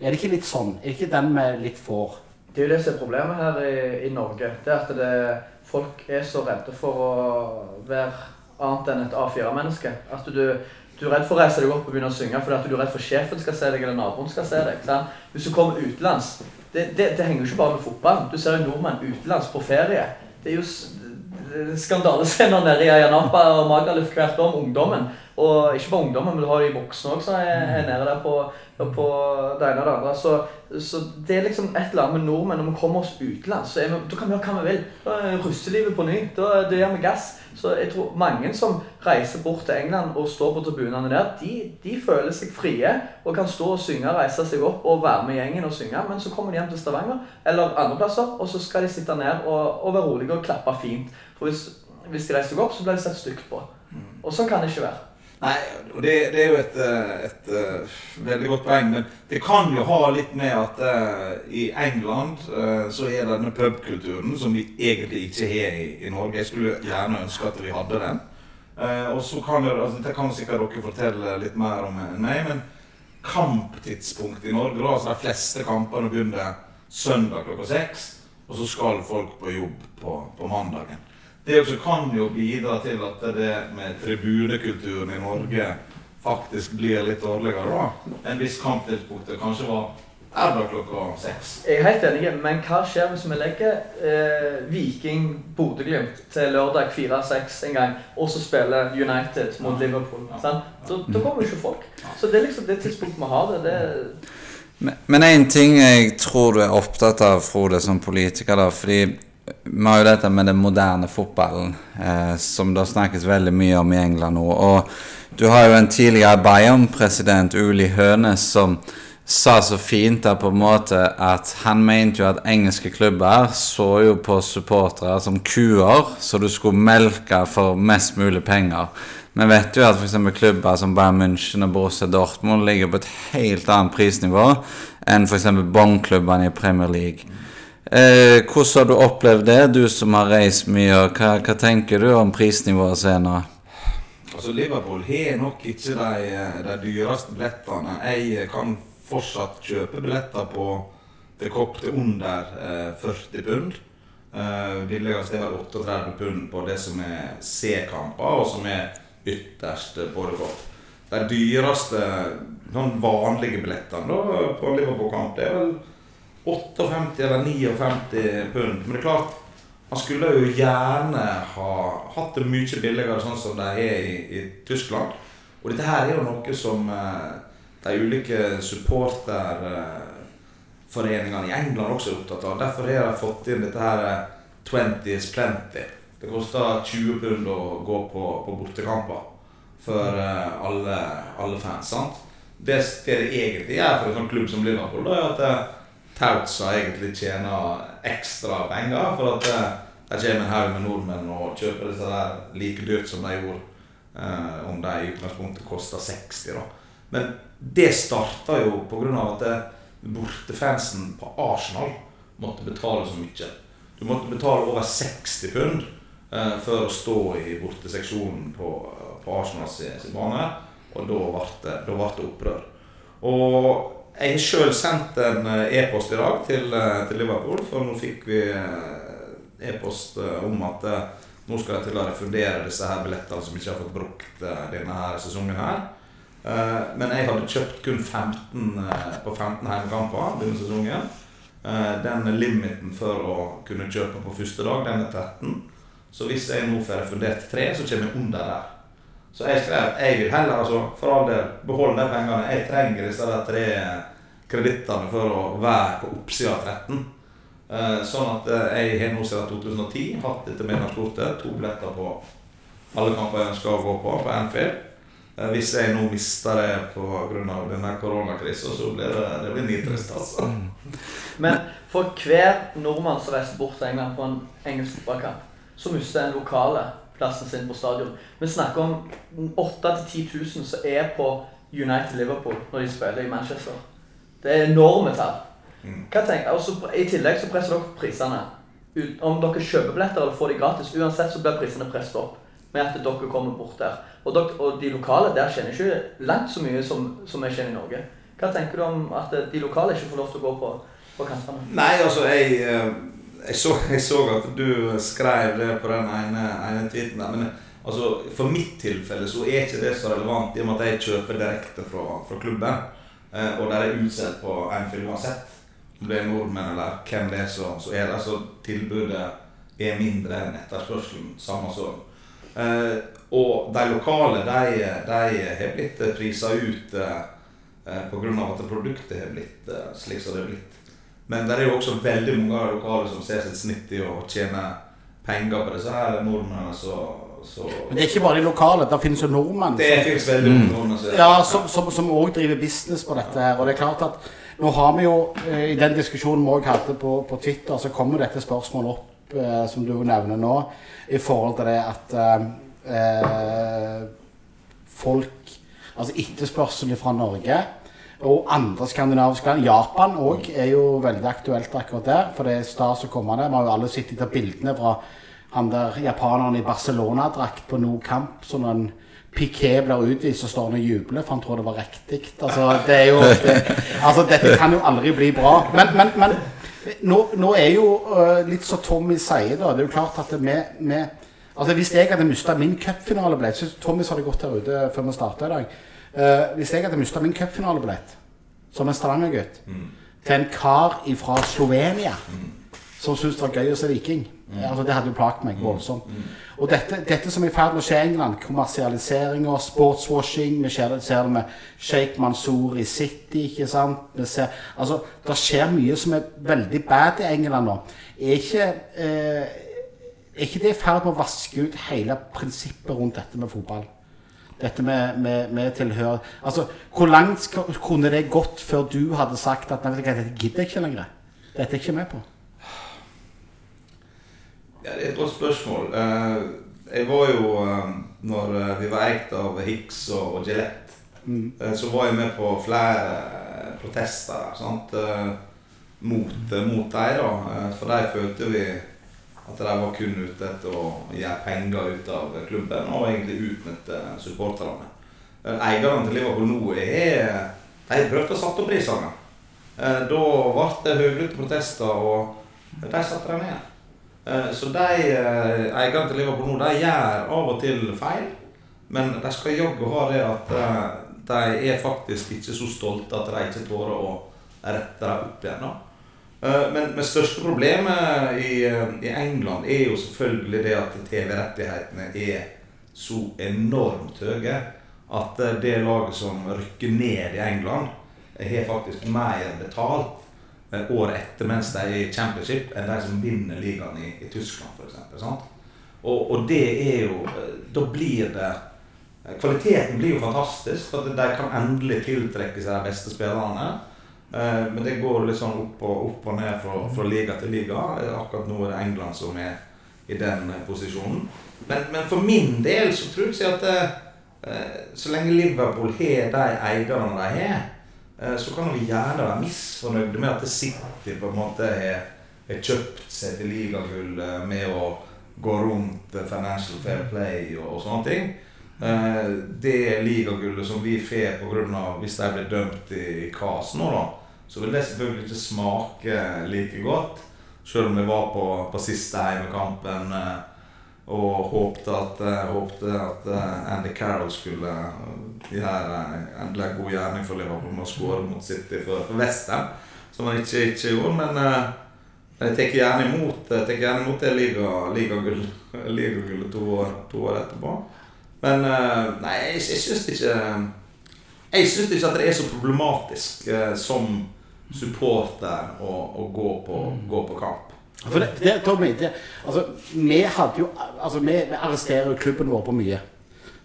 Er det ikke litt sånn? Er det ikke den vi litt får? Det er jo det som er problemet her i, i Norge. Det er at det, folk er så redde for å være annet enn et A4-menneske. At du, du er redd for å reise deg opp og begynne å synge fordi at du er redd for sjefen skal se deg eller naboen skal se deg. Sant? Hvis du kommer utenlands det, det, det henger jo ikke bare med fotball. Du ser jo nordmenn utenlands på ferie. Det er jo skandalescener nede i Ayanapa og Magaluf hvert år om ungdommen. Og ikke bare ungdommer, men du har de voksne òg som er, er nede der på, på det ene og det andre. Så, så det er liksom et eller annet med nordmenn. Når vi kommer oss utenlands, så vi, da kan vi gjøre hva vi vil. Da er russelivet på ny. Da, da gir vi gass. Så jeg tror mange som reiser bort til England og står på tribunene der, de, de føler seg frie og kan stå og synge, reise seg opp og være med gjengen og synge. Men så kommer de hjem til Stavanger eller andre plasser, og så skal de sitte ned og, og være rolige og klappe fint. For hvis, hvis de reiser seg opp, så blir de sett stygt på. Og sånn kan det ikke være. Nei, og det, det er jo et, eh, et, eh, veldig godt poeng. Men det kan jo ha litt med at uh, i England uh, så er denne pubkulturen som vi egentlig ikke har i, i, Norge. Jeg skulle gjerne ønske at vi hadde den. Uh, og så kan det, altså, det kan sikkert dere fortelle litt mer om enn meg, men kamptidspunkt i Norge da, altså De fleste kampene begynner søndag klokka seks, og så skal folk på jobb på, på mandagen. Det også kan jo bidra til at det med tribunekulturen i Norge faktisk blir litt dårligere. da. En viss kamptidspunkt kanskje var lørdag klokka seks. Jeg er helt enig, men hva skjer hvis vi legger eh, Viking Bodø-Glimt til lørdag 4-6 en gang, og så spiller United mot Liverpool? Ja. Da, da kommer jo ikke folk. Så det er liksom det tidspunktet vi har det. det men én ting jeg tror du er opptatt av, Frode, som politiker, da, fordi vi har jo dette med den moderne fotballen, eh, som det snakkes veldig mye om i England nå. Og du har jo en tidligere Bayern-president, Uli Hønes, som sa så fint da på en måte at han mente jo at engelske klubber så jo på supportere som kuer, så du skulle melke for mest mulig penger. Vi vet jo at f.eks. klubber som Bayern München og Borussia Dortmund ligger på et helt annet prisnivå enn f.eks. Bong-klubbene i Premier League. Eh, hvordan har du opplevd det, du som har reist mye? Hva, hva tenker du om prisnivået senere? Altså, Liverpool har nok ikke de, de dyreste billettene. Jeg kan fortsatt kjøpe billetter på til kopp til under eh, 40 pund. Eh, billigst er 38 pund på det som er C-kamper, og som er ytterst godt. De dyreste sånn vanlige billettene da, på Liverpool-kamp, det er vel 58 eller 59 pund. Men det er klart, han skulle jo gjerne ha hatt det mye billigere, sånn som de er i, i Tyskland. Og dette her er jo noe som eh, de ulike supporterforeningene i England også er opptatt av. Derfor har de fått inn dette her 20 is plenty. Det koster 20 pund å gå på, på bortekamper for eh, alle, alle fans. sant? Det, det det egentlig gjør for en sånn klubb som Liverpool, da, er at eh, Tautsa egentlig tjener ekstra penger. For at eh, det kommer en haug med nordmenn og kjøper disse der like dyrt som de gjorde. Eh, om de i utgangspunktet kosta 60, da. Men det starta jo pga. at eh, bortefansen på Arsenal måtte betale så mye. Du måtte betale over 60 pund eh, for å stå i borteseksjonen på, på Arsenals bane. Og da ble det opprør. Og jeg har sjøl sendt en eh, e-post i dag til, eh, til, Liverpool, for nå fikk vi eh, e-post om at nå skal jeg til å refundere disse her billettene som ikke har fått brukt denne her sesongen her. Men jeg hadde kjøpt kun 15 på 15 hjemmekamper denne sesongen. Den limiten for å kunne kjøpe på første dag, den er 13. Så hvis jeg nå får refundert tre, så kommer jeg under der. Så jeg skrev jeg vil heller altså, for all del beholde de pengene. Jeg trenger disse tre kredittene for å være på oppsida av 13. Eh, sånn at eh, jeg har nå siden 2010 hatt dette medlemskortet. To billetter på alle kamper jeg ønsker å gå på på Anfield. Eh, hvis jeg nå mister det pga. denne koronakrisa, så blir det, det blir nitrist, altså. Mm. Men for hver nordmann som reiser bort til England på en engelsk fotballkamp, så mister en lokale plassen sin på stadion. Vi snakker om 8000-10 000 som er på United Liverpool når de spiller i Manchester. Det er enorme tall. Mm. Hva tenker, også, I tillegg så presser dere prisene. Om dere kjøper billetter eller får de gratis, uansett så blir prisene presset opp med at dere kommer bort der. Og, dere, og de lokale der kjenner ikke langt så mye som, som jeg kjenner i Norge. Hva tenker du om at de lokale ikke får lov til å gå på, på kantene? Nei, altså jeg eh, jeg så, jeg så, at du skrev det på den ene, ene tweeten der. Men altså, for mitt tilfelle så er ikke det så relevant, i og med at jeg kjøper direkte fra, fra klubben. Eh, og der er utsolgt på Anfield uansett. Om det er nordmenn eller hvem det er, så, så er det altså tilbudet er mindre enn etterspørselen. Samme sånn. Eh, Og de lokale de, de har blitt prisa ut eh, pga. at produktet har blitt eh, slik som det har blitt. Men det er jo også veldig mange lokale som ser sitt snitt i å tjene penger på disse her nordmennene. Så, så Men det er ikke bare de lokale. Det finnes jo nordmenn det finnes veldig mange nordmenn som ja, som, som, som også driver business på dette her. Og det er klart at nå har vi jo, eh, i den diskusjonen vi også hadde på, på Twitter, så kommer dette spørsmålet opp, eh, som du nevner nå, i forhold til det at eh, eh, folk Altså etterspørsel fra Norge og andre skandinaviske land. Japan òg er jo veldig aktuelt akkurat der, for det er stas å komme der. Vi har jo alle sett de bildene fra han der japaneren i Barcelona-drakt på No kamp. som en Piqué blir utvist, og står og jubler, for han tror det var riktig. Altså, det er jo det, Altså, dette kan jo aldri bli bra. Men, men, men nå, nå er jo uh, litt som Tommy sier, da. Det er jo klart at vi, vi Altså, hvis jeg hadde mista min cupfinalebillett Tommy sa det godt der ute før vi starta i dag. Uh, hvis jeg hadde mista min cupfinalebillett som en Stavanger-gutt til en kar fra Slovenia som syntes det var gøy å se Viking altså, Det hadde jo plaget meg voldsomt. Og dette, dette som er i ferd med å skje i England, kommersialiseringa, sportswashing Vi ser det, ser det med Sheikh Mansour i City, ikke sant? Ser, altså, det skjer mye som er veldig bad i England nå. Er ikke eh, er ikke det i ferd med å vaske ut hele prinsippet rundt dette med fotball? Dette med, med, med tilhør Altså, Hvor langt kunne det gått før du hadde sagt at nei, dette gidder jeg ikke lenger? Dette er jeg ikke med på. Ja, det er et godt spørsmål. Eh, Jeg var jo, eh, når eh, vi var eid av Hicks og Gillette, mm. så var jeg med på flere protester sant? mot, mot dem. For de følte vi at de var kun ute etter å gjøre penger ut av klubben og egentlig utnytte supporterne. Eierne til Liverpool nå er De prøvde å sette opp prisene. Da ble det høylytte protester, og de satte dem ned. Eh, Så de eh, eierne til Liverpool nå, de gjør av og til feil. Men de skal jaggu ha det at eh, de er faktisk ikke så stolte at de ikke tårer å rette dem opp igjen. Men det største problemet i, England er jo selvfølgelig det at TV-rettighetene er så enormt høye at det laget som rykker ned i England, har faktisk mer betalt året etter mens de er i championship, enn de som vinner ligaen i, i Tyskland f.eks. Og, og det er jo eh, Da blir det eh, Kvaliteten blir jo fantastisk, for de kan endelig tiltrekke seg de beste spillerne. Eh, Men det går litt sånn opp og, opp og ned fra, fra liga til liga. Eh, Akkurat nå er det England som er i den eh, posisjonen. Men, men for min del så tror jeg at eh, eh, så lenge Liverpool har de eierne de har, eh, så kan vi gjerne være misfornøyde med at City på en måte har, kjøpt seg til ligagull eh, med å gå rundt eh, Financial Fair Play og, og sånne ting. Eh, det ligagullet som vi får pga. hvis de blir dømt i, KAS nå, da, så vil det selvfølgelig ikke smake like godt. Selv om vi var på, på siste heimekampen eh, og håpte at, eh, håpte at eh, Andy Carroll skulle eh, gjøre endelig en god gjerning for Liverpool med å skåre mot City for, Westham, som han ikke, ikke gjorde. Men jeg tar gjerne imot jeg tar gjerne imot det liga- liga [LAUGHS] ligagullet to, år- to år etterpå. Men nei, jeg, jeg syns ikke Jeg syns ikke at det er så problematisk som supporter å, å gå, på, gå på kamp. For det, det, Tommy, det, altså, vi hadde jo Altså, vi, vi arresterer jo klubben vår på mye.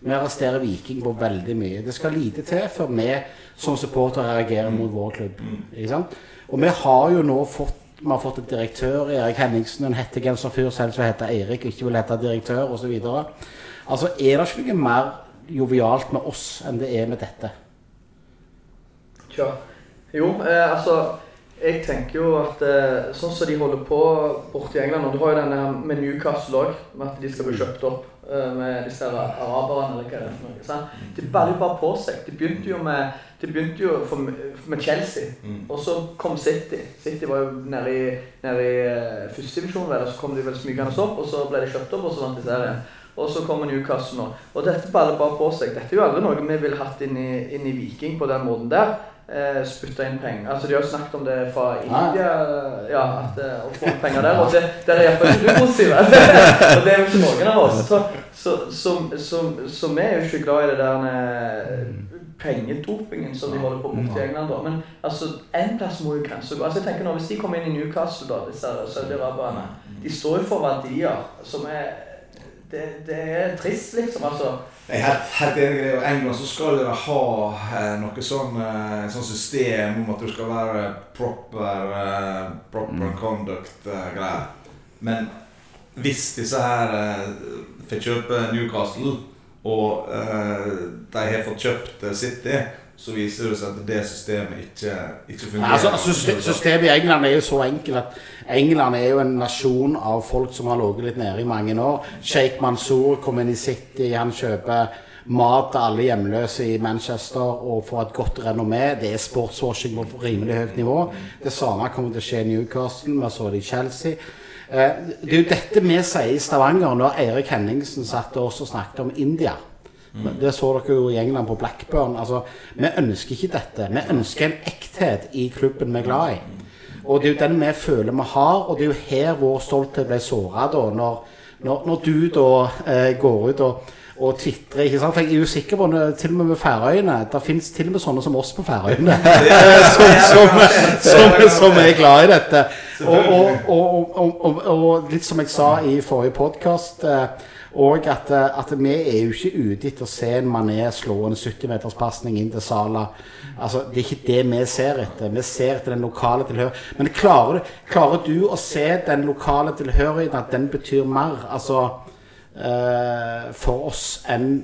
Vi arresterer Viking på veldig mye. Det skal lite til før vi som supportere reagerer mot vår klubb. Ikke sant? Og vi har jo nå fått vi har fått en direktør, Erik Henningsen, en hettegenserfyr selv som heter Eirik og ikke vil hete direktør osv. Altså, er det ikke noe mer jovialt med oss enn det er med dette? Tja. Jo, eh, altså Jeg tenker jo at eh, sånn som de holder på borte i England og Du har jo denne med Newcastle òg, med at de skal bli kjøpt opp eh, med disse araberne eller hva det er for noe. Sant? De baller bare på seg. De begynte jo med, de begynte jo for, med Chelsea, og så kom City. City var jo nede i, nede i eh, førstedivisjon, og så kom de vel smygende opp, og så ble de kjøpt opp, og så vant de serien. Og så kommer Newcastle nå. Og dette baller bare på seg. Dette er jo aldri noe vi ville hatt inn i, inn i Viking på den måten der. Eh, spytta inn penger. Altså, De har jo snakket om det fra India, ja, at, eh, å få penger der. Og det, der er iallfall ikke du positiv. [LAUGHS] og det er jo ikke noen av oss. Så, Så, så, så, så vi er jo ikke glad i det der med pengedopingen som de holder på med i England. da. Men altså, en plass må jo grensa gå. Altså, jeg tenker nå, Hvis de kommer inn i Newcastle, da, disse saudiaraberne, de står jo for verdier som er det, det er trist, liksom. altså. Jeg er helt, enig i det. I England så skal dere ha eh, noe sånn, eh, sånn system om at du skal være proper, eh, proper conduct-greier. Men hvis disse her får kjøpe Newcastle, og eh, de har fått kjøpt City, så viser det seg at det systemet ikke, ikke fungerer. Altså, systemet i England er jo så enkelt at England er jo en nasjon av folk som har ligget litt nede i mange år. Sheikh Mansour kom inn i City, han kjøper mat til alle hjemløse i Manchester og får et godt renommé. Det er sportswashing på rimelig høyt nivå. Det samme kommer til å skje i Newcastle, vi så det i Chelsea. Eh, Det er jo dette vi sier i Stavanger når Eirik Henningsen satt og snakket om India. Det så dere jo i England på Blackburn. Altså, vi ønsker ikke dette. Vi ønsker en ekthet i klubben vi er glad i. Og det er jo den vi føler vi har, og det er jo her vår stolthet ble såra da. Når, når, når du da eh, går ut og, og tvitrer. ikke sant? For jeg er jo sikker på, til og med med Færøyene Det fins til og med sånne som oss på Færøyene. [LAUGHS] som, som, som, som er glad i dette. Og, og, og, litt som jeg sa i forrige podkast og at, eh, at vi er jo ikke ute etter å se en Mané slå en 70-meterspasning inn til Sala. Altså, det er ikke det vi ser etter. Vi ser etter den lokale tilhørigheten. Men klarer, du- klarer du å se den lokale tilhørigheten, at den betyr mer altså, uh, for oss enn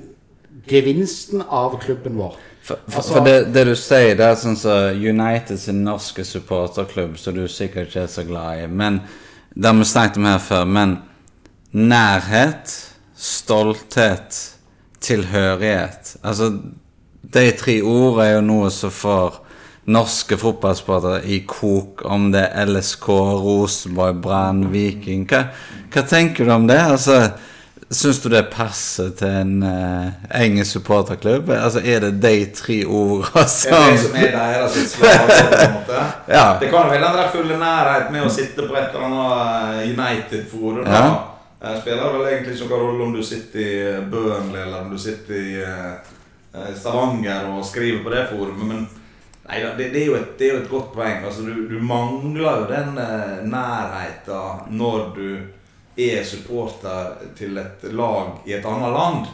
gevinsten av klubben vår? For, for, Altså- for det, det du sier, det er sånn som United sin norske supporterklubb, som du sikkert ikke er så glad i. Men Det har vi snakket om her før. Men nærhet, stolthet, tilhørighet Altså, de tre ordene er jo noe som får norske fotballsportere i kok, om det er LSK, Rosenborg, Brann, Viking. Hva, hva tenker du om det? Altså, Syns du det passer til en uh, engelsk supporterklubb? Altså, Er det de tre ordene Det er det som er deres sitt slag, på. [LAUGHS] Ja. Det kan være den der fulle nærhet med å sitte på et eller annet eh, United-forum. Ja. da. Eh, Spiller vel egentlig ikke noen rolle om du sitter i Burnley eller om du sitter i eh, Stavanger og skriver på det forumet, men Nei, det, det, er et, det er jo et godt poeng. Altså, du, du mangler jo den eh, nærheten når du er supporter til et lag i et annet land.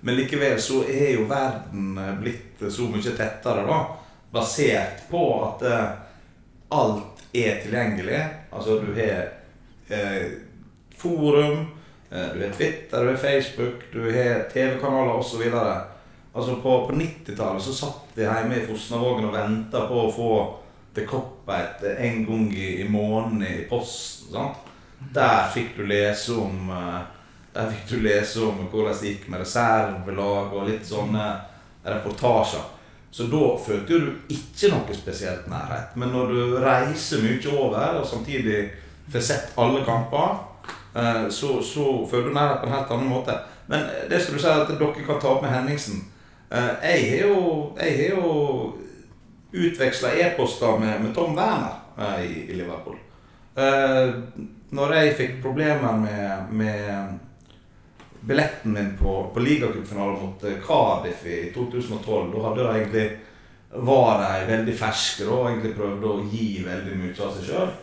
Men likevel så er jo verden eh, blitt så mye tettere, da. Basert på at eh, alt er tilgjengelig. Altså du har eh, forum, eh, du har Twitter, du har Facebook, du har TV-kanaler osv. Altså på, på 90-tallet så satt vi hjemme i Fosnavågen og venta på å få til koppet en gang i, i måneden i posten. sant? Der fikk du lese om eh, Der fikk du lese om hvordan det gikk med reservelag og litt sånne reportasjer. Så da følte du ikke noe spesielt nærhet. Men når du reiser mye over og samtidig får sett alle kamper, eh, så, så føler du nærhet på en helt annen måte. Men det som du sier at dere kan ta opp med Henningsen Jeg har jo, jeg jo utveksla e-poster med, med Tom Werner eh, i, i Liverpool. Eh, når jeg fikk problemer med, med billetten min på, på ligacupfinalen mot eh, Cardiff i 2012, da hadde jeg egentlig var de veldig ferske og egentlig prøvde å gi veldig mye av seg sjøl.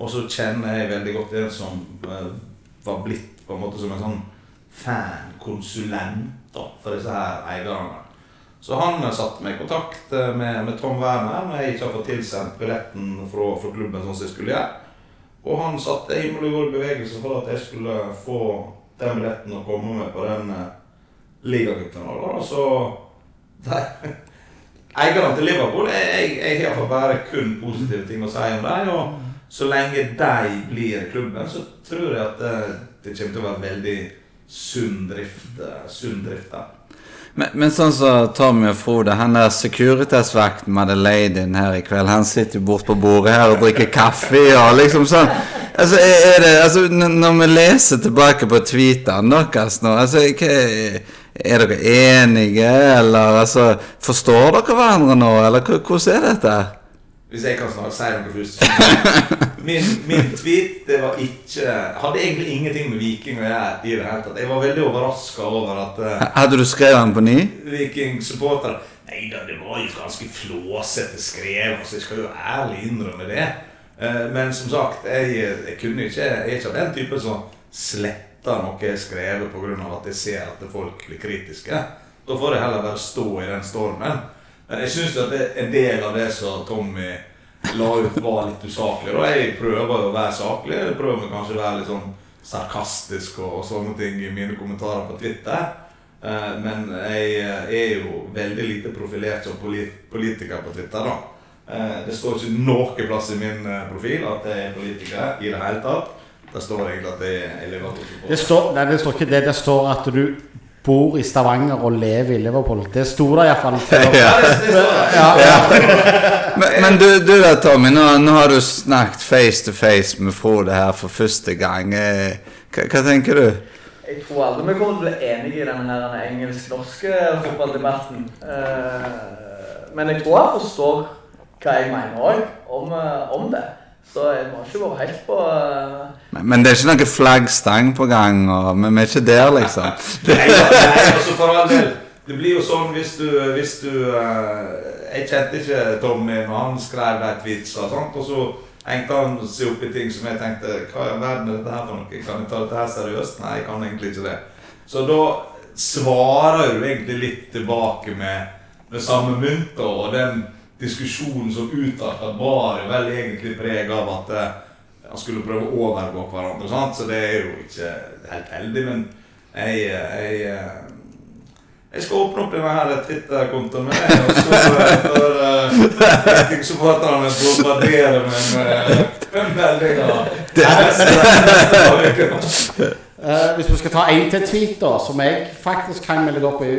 Og så kjenner jeg veldig godt en som eh, var blitt på en måte som en sånn fan-konsulent for disse her eierne. Så han eh, satte meg i kontakt eh, med, med Tom Werner når jeg ikke har fått tilsendt billetten fra, fra klubben sånn som jeg skulle gjøre. Og han satte himmel og jord i bevegelse for at jeg skulle få den billetten og komme med på den uh, ligacupfinalen. Så de, [LAUGHS] Eierne til Liverpool Jeg, jeg, har bare kun positive ting å si om dem. Og så lenge de blir klubben, så tror jeg at det, det kommer til å være veldig sunn drift, eh, sunn drift der. Men, men sånn som Tommy og Frode, han der Securitas-vakten vi Ladyen her i kveld, han sitter jo bort på bordet her og drikker kaffe og liksom sånn Altså, er, det Altså, når vi leser tilbake på tweetene deres nå, altså Er dere enige, eller altså Forstår dere hverandre nå, eller hvordan er dette? Hvis jeg kan snart si noe først. [LAUGHS] Min, min tweet det var ikke hadde egentlig ingenting med Viking å gjøre. i det hele tatt. Jeg var veldig overraska over at uh, Hadde du skrevet den på ny? Viking-supportere Nei da, det var jo ganske flåsete skrevet, så jeg skal jo ærlig innrømme det. Eh, men som sagt, jeg, jeg kunne ikke Jeg er ikke av den typen som sletter noe jeg har skrevet pga. at jeg ser at folk blir kritiske. Da får jeg heller bare stå i den stormen. Men jeg syns at det, en del av det som Tommy la ut, var litt usaklig. Og jeg prøver å være saklig. Jeg prøver kanskje å være litt sånn sarkastisk og, og sånne ting i mine kommentarer på Twitter. Eh, men jeg er jo veldig lite profilert som polit politiker på Twitter. da. Eh, det står ikke noe plass i min eh, profil at jeg er politiker i det hele tatt. Det står egentlig at jeg er Liverpool-supporter. Det står, nei, det står ikke det. Det står at du bor i Stavanger og lever i Liverpool. Det sto der iallfall før. Ja. Ja. Ja, Men, men du, du da, Tommy, nå, nå har du snakket face to face med Frode her for første gang. Eh, Hva, hva tenker du? Jeg tror aldri vi kommer til å bli enige i denne engelsk-norske fotballdebatten. Eh, Men jeg tror jeg forstår hva jeg mener òg om, eh, om det. Så jeg må ikke være helt på eh, Men, men det er ikke noe flaggstang på gang, og, men vi er ikke der, liksom. [LAUGHS] Nei, nei, altså for all del. Det blir jo sånn hvis du, hvis du uh, Jeg kjente ikke Tommy når han skrev et vitser, sant? og så hengte han seg opp i ting som jeg tenkte Hva i all verden er dette her for noe? Kan jeg ta dette her seriøst? Nei, jeg kan egentlig ikke det. Så da svarer du egentlig litt tilbake med, med samme mynt, og den diskusjonen som utarta, bar vel egentlig preg av at eh, han skulle prøve å overgå hverandre. Sant? Så det er jo ikke helt heldig, men jeg, jeg, eh, jeg skal åpne opp denne her Twitter-kontoen med deg, og så eh, får han supporterne bombardere meg med, meldinger. Det Eh, hvis vi skal ta en til tweet, da, som jeg faktisk kan melde opp i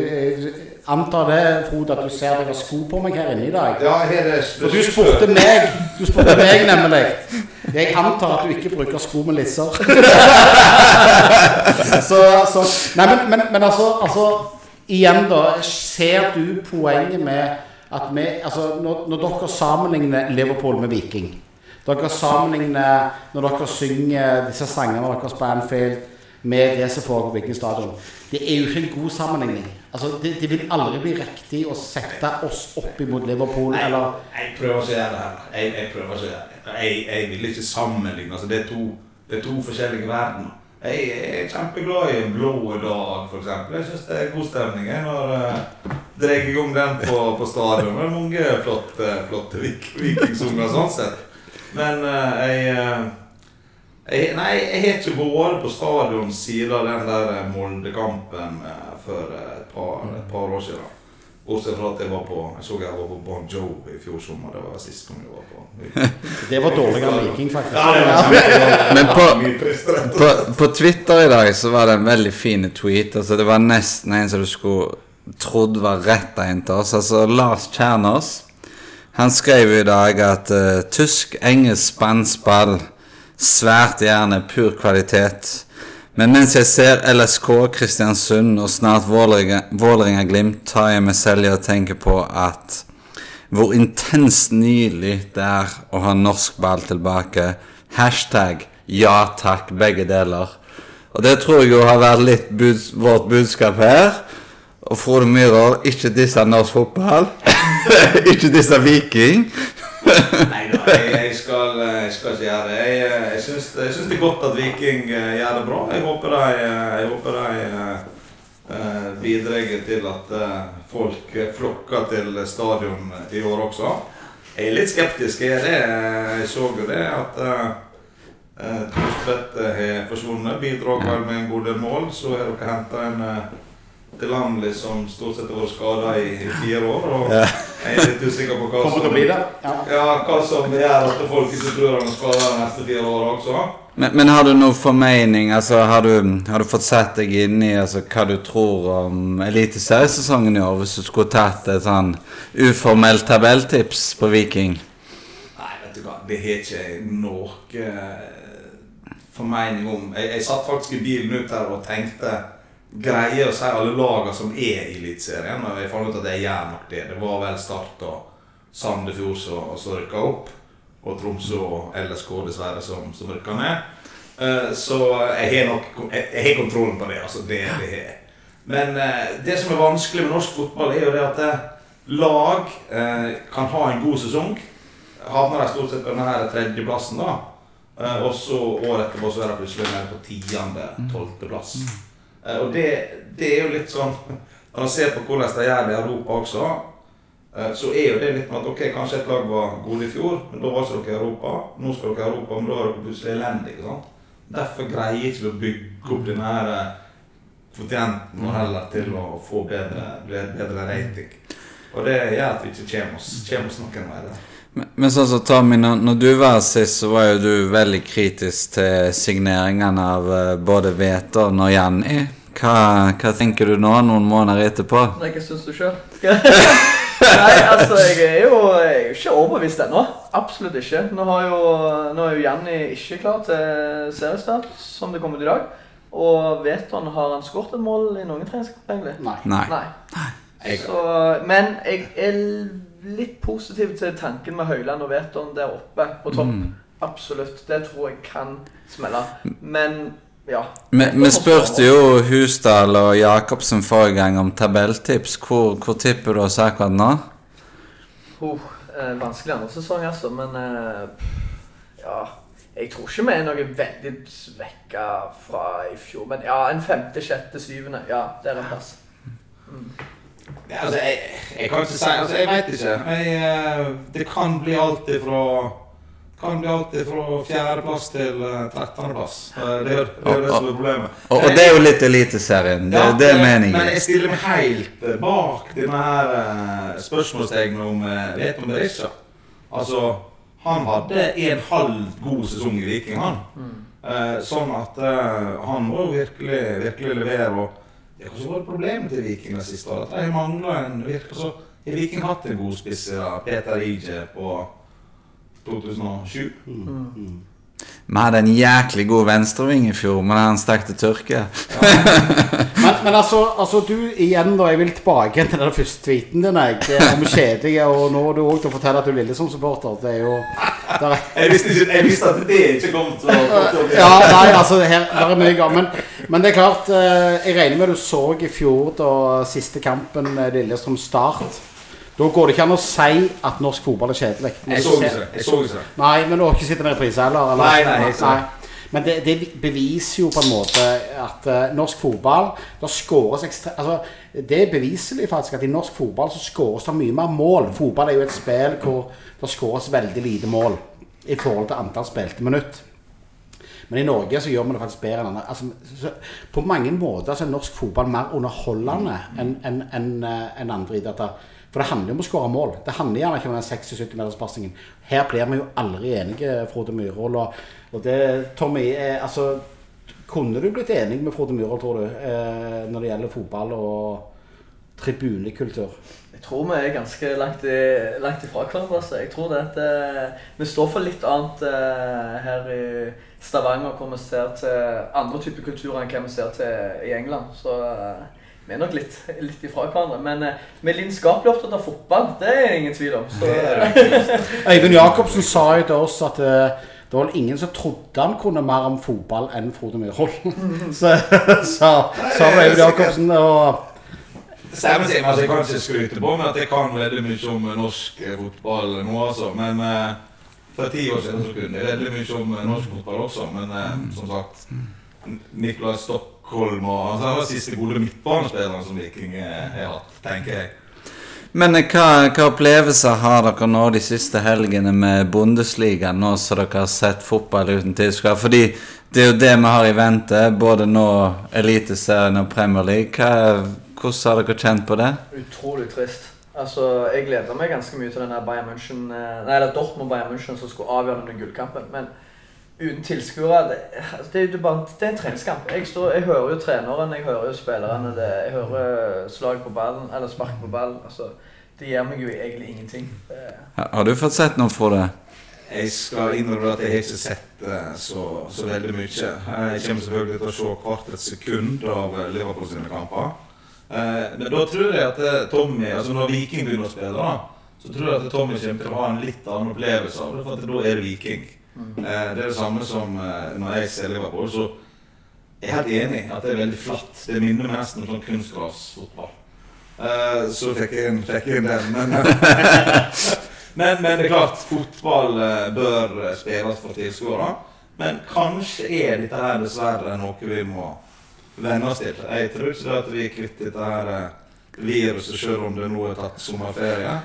antar det, Frode, at du ser dere sko på meg her inne i dag. Ja, her er For du spurte meg, du spurte meg nemlig. Jeg antar at du ikke bruker sko med lisser. [LAUGHS] så, så Nei, men, men, men altså, altså Igjen, da. Ser du poenget med at vi Altså, når, når dere sammenligner Liverpool med Viking Dere sammenligner når dere synger disse sangene deres på Anfield med det som foregår på Viking stadion. Det er jo ikke en god sammenligning. Altså, det, det vil aldri bli riktig å sette oss opp imot Liverpool Nei, eller jeg prøver ikke å gjøre det her. Jeg, jeg prøver ikke å gjøre det. Jeg, jeg vil ikke sammenligne. Altså, det, er to, det er to forskjellige verdener. Jeg er kjempeglad i en blå dag, f.eks. Jeg syns det er god stemning jeg, når uh, drar i gang den på, på stadion. Det er mange flotte, flotte vik vikingsanger sånn sett. Men uh, jeg, uh, jeg Nei, jeg har ikke vært på stadion siden den der Molde-kampen uh, for et par, et par år siden. Bortsett fra at jeg var på Jeg så jeg var på Bon Jovi i fjor sommer. Det var sist gang jeg var på. [LAUGHS] Det var dårligere enn Viking, faktisk. Ja, det var. Men på, på, på Twitter i dag så var det en veldig fin tweet. Altså Det var nesten en som du skulle trodd var rett inn til oss. Altså Lars Kjernås. Han skrev i dag at uh, tysk, engelsk, spansk ball svært gjerne pur kvalitet. Men mens jeg ser LSK, Kristiansund og snart Vålerenga-Glimt, tar jeg meg selv i å tenke på at hvor intenst nydelig det er å ha norsk ball tilbake. Hashtag ja takk, begge deler. Og det tror jeg jo har vært litt buds vårt budskap her. Og Frode Myhrer, ikke disse norsk fotball. [LAUGHS] ikke disse Viking. Nei da, jeg, jeg, skal, jeg skal ikke gjøre det. Jeg, jeg, syns, det er godt at Viking eh, gjør det bra. Jeg håper de, jeg håper de eh, bidrar til at eh, folk flokker til stadion i år også. Jeg er litt skeptisk. Jeg det. Jeg så jo det at uh, Tvedt har forsvunnet. Bidrar vel med en god del mål. Så har dere henta en uh, Delanley liksom stort sett har vært skada i, i fire år. Og jeg er litt usikker på hva Kommer til å som bli det. Ja. ja, hva som gjør at folk ikke tror han er skada de neste fire åra også. Men, men har du noen formening? Altså, har, du, har du fått sett deg inn i altså, hva du tror om eliteseriesesongen i år, hvis du skulle tatt et sånn uformelt tabelltips på Viking? Nei, vet du hva, det har ikke jeg noe eh, formening om. Jeg, jeg satt faktisk i bilen ut her og tenkte Greier å si alle lagene som er i Eliteserien. Og jeg fant ut at jeg gjør nok det. Det var vel Start og, Sandefjord som rykka opp, og Tromsø og LSK dessverre som, som rykka ned. Eh, Så jeg har nok jeg, jeg har kontrollen på det. altså det, det har. Men eh, det som er vanskelig med norsk fotball, er jo det at eh, lag kan ha en god sesong. Havner de stort sett på denne tredjeplassen, da. Og så året etterpå så er de plutselig nede på tiende, tolvteplass. Eh, og det, det er jo litt sånn [LAUGHS] Når man ser på hvordan de gjør det i Europa også, eh, så er jo det litt med at ok, kanskje et lag var gode i fjor, men da var ikke dere i Europa. Nå skal dere i Europa, men da er dere plutselig elendige. Derfor greier ikke å bygge opp den her eh, fortjenten heller til å få bedre, bedre rating. Og det gjør at vi ikke kommer oss, kommer oss noen vei. Men, men sånn som Tommy, når, når du var her sist, så var jo du veldig kritisk til signeringene av eh, både Veton og Janni. Hva, hva tenker du nå, noen måneder etterpå? Nei, hva syns du sjøl? Nei, altså, jeg er jo, jeg er jo ikke overbevist ennå. Absolutt ikke. Nå, har jo, nå er jo Janni ikke klar til seriestart, som det kom ut i dag. Og Veton har han skåret et mål i noen treningskamper, egentlig? Nei. Nei. Nei. Så, men jeg er litt positiv til tanken med Høyland og Veton der oppe på topp. Mm. Absolutt. Det tror jeg kan smelle. Men ja. Vi, vi spurte jo Husdal og Jacobsen forrige gang om tabelltips. Hvor, hvor tipper du oss akkurat nå? Oh, eh, vanskelig andre sesong, altså. Men eh, ja Jeg tror ikke vi er noe veldig svekka fra i fjor. Men ja, en femte, sjette, syvende. Ja, det er plass. Ja, altså, jeg, jeg kan ikke si Altså, jeg veit ikke. Jeg, eh, det kan bli alt ifra kan bli alt fra fjerdeplass til eh, trettendeplass. Det er det, er det som er problemet. Og, og det er jo litt Eliteserien. Det, Ja, det er Men jeg stiller meg helt eh, bak denne her spørsmålstegnet om Veton Berisha. Altså, han hadde en halv god sesong i Viking, han. Mm. sånn at han må jo virkelig, virkelig levere. Og det har ikke vært problemet til Viking det siste året. De mangler en virker så har Viking hatt en god spiss, siden Peter Ige på 2007. Vi hadde en jæklig god venstreving i fjor, men han stakk til ja. Men, men altså, altså, du igjen da, jeg vil tilbake til den første tweeten din jeg, om kjedelige, og nå er du òg til å fortelle at du er Lillesand-supporter. Det er jo der er, Jeg visste, ikke, jeg visste at det ikke kom til å Ja, nei, altså, her her er mye gammel. Men, men det er klart, eh, jeg regner med du så i fjor da siste kampen eh, Lillestrøm Start. Da går det ikke an å si at norsk fotball er kjedelig. Jeg så ikke det. Så ikke. Nei, men du har ikke sittet en reprise heller? eller? Nei, nei, jeg så det. Men det, det beviser jo på en måte at uh, norsk fotball Det skåres ekstra... Altså, det er beviselig faktisk at i norsk fotball så skåres det mye mer mål. Fotball er jo et spill hvor det skåres veldig lite mål i forhold til antall spilte minutt. Men i Norge så gjør vi det faktisk bedre enn andre. Altså, så, på mange måter så er norsk fotball mer underholdende enn en, en, en andre idretter. For det handler om å skåre mål. Det handler gjerne ikke om den 76-meterspassingen. Her blir vi jo aldri enige, Frode Myhrvold. Og, og det, Tommy, er, altså Kunne du blitt enig med Frode Myhrvold, tror du, eh, når det gjelder fotball og tribunekultur? Jeg tror vi er ganske langt, i, langt ifra hverandre. Altså. Jeg tror det at eh, vi står for litt annet eh, her i Stavanger, hvor vi ser til andre typer kulturer enn hva vi ser til i England. Så eh, vi er nok litt, litt ifra hverandre. Men eh, vi er lidenskapelig opptatt av fotball. Det er det ingen tvil om. Så, [LAUGHS] Øyvind Jacobsen sa jo til oss at eh, det var vel ingen som trodde han kunne mer om fotball enn Frode Myhrvold. [LAUGHS] Så sa Eivind Øyvind Jacobsen. og Stemmer altså, Jeg kan ikke skryte på meg at jeg kan veldig mye om norsk eh, fotball nå, altså. Men eh, for ti år siden så kunne jeg veldig mye om eh, norsk fotball også. Men eh, som sagt Nicolai Stockholm og altså, Han var siste gode midtbanespilleren som Viking eh, har hatt, tenker jeg. Men eh, hva, hva opplevelser har dere nå de siste helgene med Bundesliga, nå som dere har sett fotball uten tilskuere? Fordi det er jo det vi har i vente, både nå Eliteserien og Premier League. Hva, hvordan har dere kjent på det? Utrolig trist. Altså, Jeg gleder meg ganske mye til den der Bayern München, eh, nei, eller Dortmund Bayern München som skulle avgjøre den gullkampen. Men uten tilskuere det, altså, det, er jo bare, det er en treningskamp. Jeg, står, jeg hører jo treneren, jeg hører jo spillerne. Det, jeg hører slag på ballen, eller spark på ballen. Altså, det gir meg jo egentlig ingenting. Det, Har du fått sett noe fra det? Jeg skal innrømme at jeg har ikke sett eh, så, så veldig mye. Eh, Jeg kommer selvfølgelig til å se hvert et sekund av eh, Liverpool sine kamper. Eh, Men da tror jeg at eh, Tommy, altså når Viking begynner å spille, da, så tror jeg at Tommy kommer til å ha en litt annen opplevelse av det, for at da er det Viking. Eh, det er det samme som eh, når jeg ser Liverpool. Så jeg er helt enig at det er veldig flatt. Det minner meg nesten om sånn kunstgrasfotball. Eh, så fikk jeg inn, fikk jeg inn den. Men, [LAUGHS] men, men det er klart, fotball eh, bør spilles for tilskuere. Men kanskje er dette her dessverre noe vi må venne oss til. Jeg tror ikke at vi er kvitt dette her eh, viruset selv om det nå er tatt sommerferie.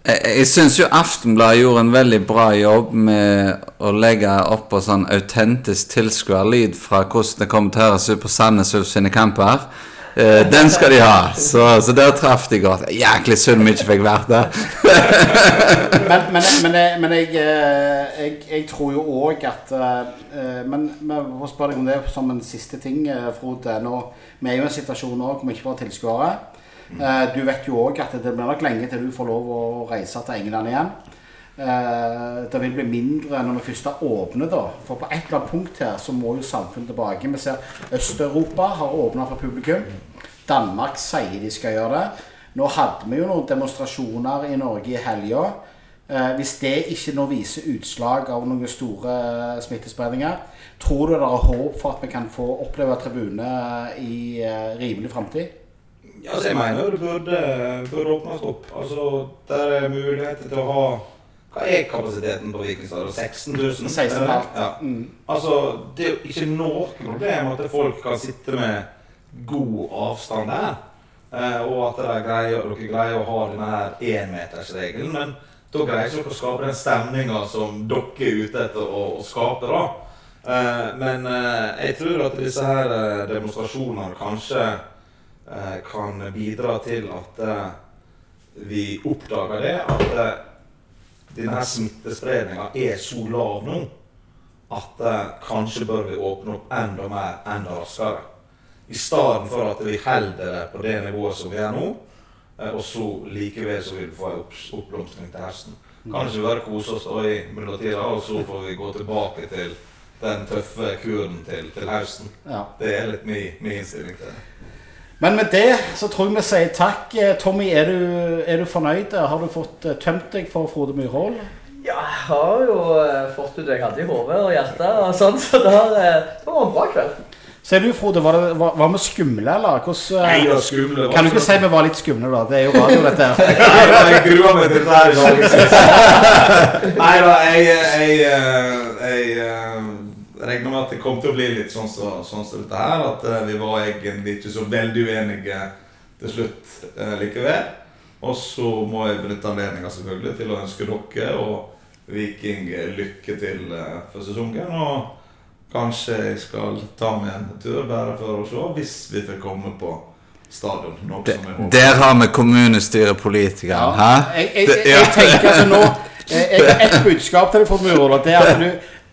Jeg, jeg syns jo Aftenbladet gjorde en veldig bra jobb med å legge opp på sånn autentisk tilskuerlyd fra hvordan det kommer til å høres ut på Sandnes Ulf sine kamper. Uh, den skal de ha, så, så der traff de godt. Jæklig synd vi ikke fikk vært der. [LAUGHS] Men, men, men, men jeg, eh, jeg, jeg tror jo òg at eh, Men vi må spørre deg om det som en siste ting, Frode. Nå, vi er jo i en situasjon nå hvor vi ikke får tilskuere. Eh, Du vet jo òg at det blir nok lenge til du får lov å reise til England igjen. Eh, Det vil bli mindre når vi først åpner, da. For på et eller annet punkt her så må jo samfunnet tilbake. Vi ser Øst-Europa har åpna for publikum. Danmark sier de skal gjøre det. Nå hadde vi jo noen demonstrasjoner i Norge i helga. Eh, hvis det ikke nå viser utslag av noen store smittespredninger, tror du det er håp for at vi kan få oppleve tribune i rimelig framtid? Ja, altså jeg mener det burde, burde åpnes opp. Altså, Der er muligheter til å ha Hva er kapasiteten på Vikingstad? 16 000? 16,5. Ja. Mm. Altså, det er jo ikke noe problem at folk kan sitte med god avstand der. eh, Og at dere greier, dere greier å ha denne her énmetersregelen. Men da greier ikke dere å skape den stemninga som dere er ute etter å, å skape. da. Eh, Men eh, jeg tror at disse her demonstrasjonene kanskje kan bidra til at eh, vi oppdager det. At eh, denne smittespredninga er så lav nå at eh, kanskje bør vi åpne opp enda mer, enda raskere. I stedet for at vi holder det på det nivået som vi er nå, eh, og så likevel så vil vi få en oppblomstring til høsten. Kan ikke bare kose oss da i mellomtida, og så får vi gå tilbake til den tøffe kuren til, til høsten. Ja. Det er litt min, min innstilling til det. Men med det så tror jeg vi sier takk. Eh, Tommy, er du, er du fornøyd? Har du fått eh, tømt deg for Frode Myrhol? Ja, jeg har jo eh, fått ut det jeg hadde i hodet og hjertet og sånn, så det, har, det var en bra kveld. Ser du, Frode, var, det, var, var vi skumle, eller? Hvordan, Nei, det var skumle. Kan du ikke sånn- si vi var litt skumle, da? Det er jo radio, dette. her. [LAUGHS] Nei, jeg gruer meg til dette her i dag. [LAUGHS] Nei da, jeg, jeg, jeg, jeg regner med at det kom til å bli litt sånn som sånn som dette her. At eh, vi var egentlig ikke så veldig uenige til slutt eh, likevel. Og så må jeg benytte anledninga selvfølgelig til å ønske dere og Viking lykke til eh, for sesongen. Og kanskje jeg skal ta meg en tur bare for å se hvis vi får komme på stadion. Håper. der har vi kommunestyrepolitikeren. Hæ? Jeg, jeg, jeg, ja. [LAUGHS] jeg tenker at nå jeg har ett budskap til deg, fra Myrhol, det er at du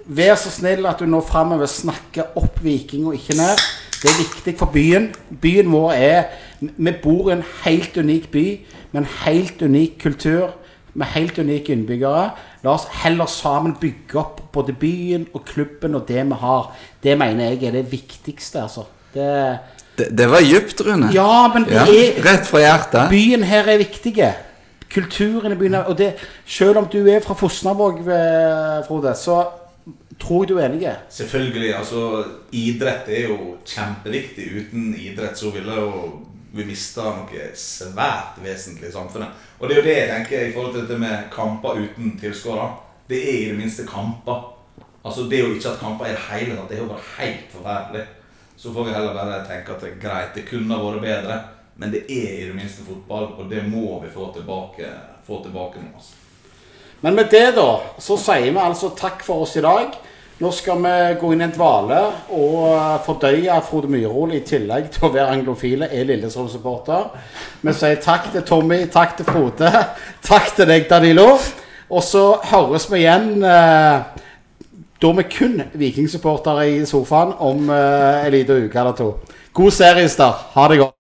Vær så snill at du nå framover snakker opp Viking og ikke ned. Det er viktig for byen. Byen vår er Vi bor i en helt unik by med en helt unik kultur. Med helt unike innbyggere. La oss heller sammen bygge opp både byen og klubben og det vi har. Det mener jeg er det viktigste, altså. Det, Det, det var djupt, Rune. ja, men det Ja, er Rett fra hjertet. Byen her er viktig. Kulturen i byen og det, Selv om du er fra Fosnavåg, eh, Frode, så tror jeg du er enig. Selvfølgelig. altså Idrett er jo kjempeviktig. Uten idrett så ville jo vi mista noe svært vesentlig i samfunnet. Og det er jo det jeg tenker i forhold til dette med kamper uten tilskuere. Det er i det minste kamper. Altså Det å ikke ha kamper i det hele tatt, det er jo bare helt forferdelig. Så får vi heller bare tenke at det er greit, det kunne ha vært bedre. Men det er i det minste fotball, og det må vi få tilbake, få tilbake nå. altså. Men med det, da, så sier vi altså takk for oss i dag. Nå skal vi gå inn i en dvale og fordøye Frode Myrhol i tillegg til å være anglofile, er Lillestrøm-supporter. Vi sier takk til Tommy, takk til Frode, [LAUGHS] takk til deg, Danilo. Og så høres vi igjen eh, da vi kun vikingsupportere i sofaen om eh, en liten uke eller to. God seriestart. Ha det godt.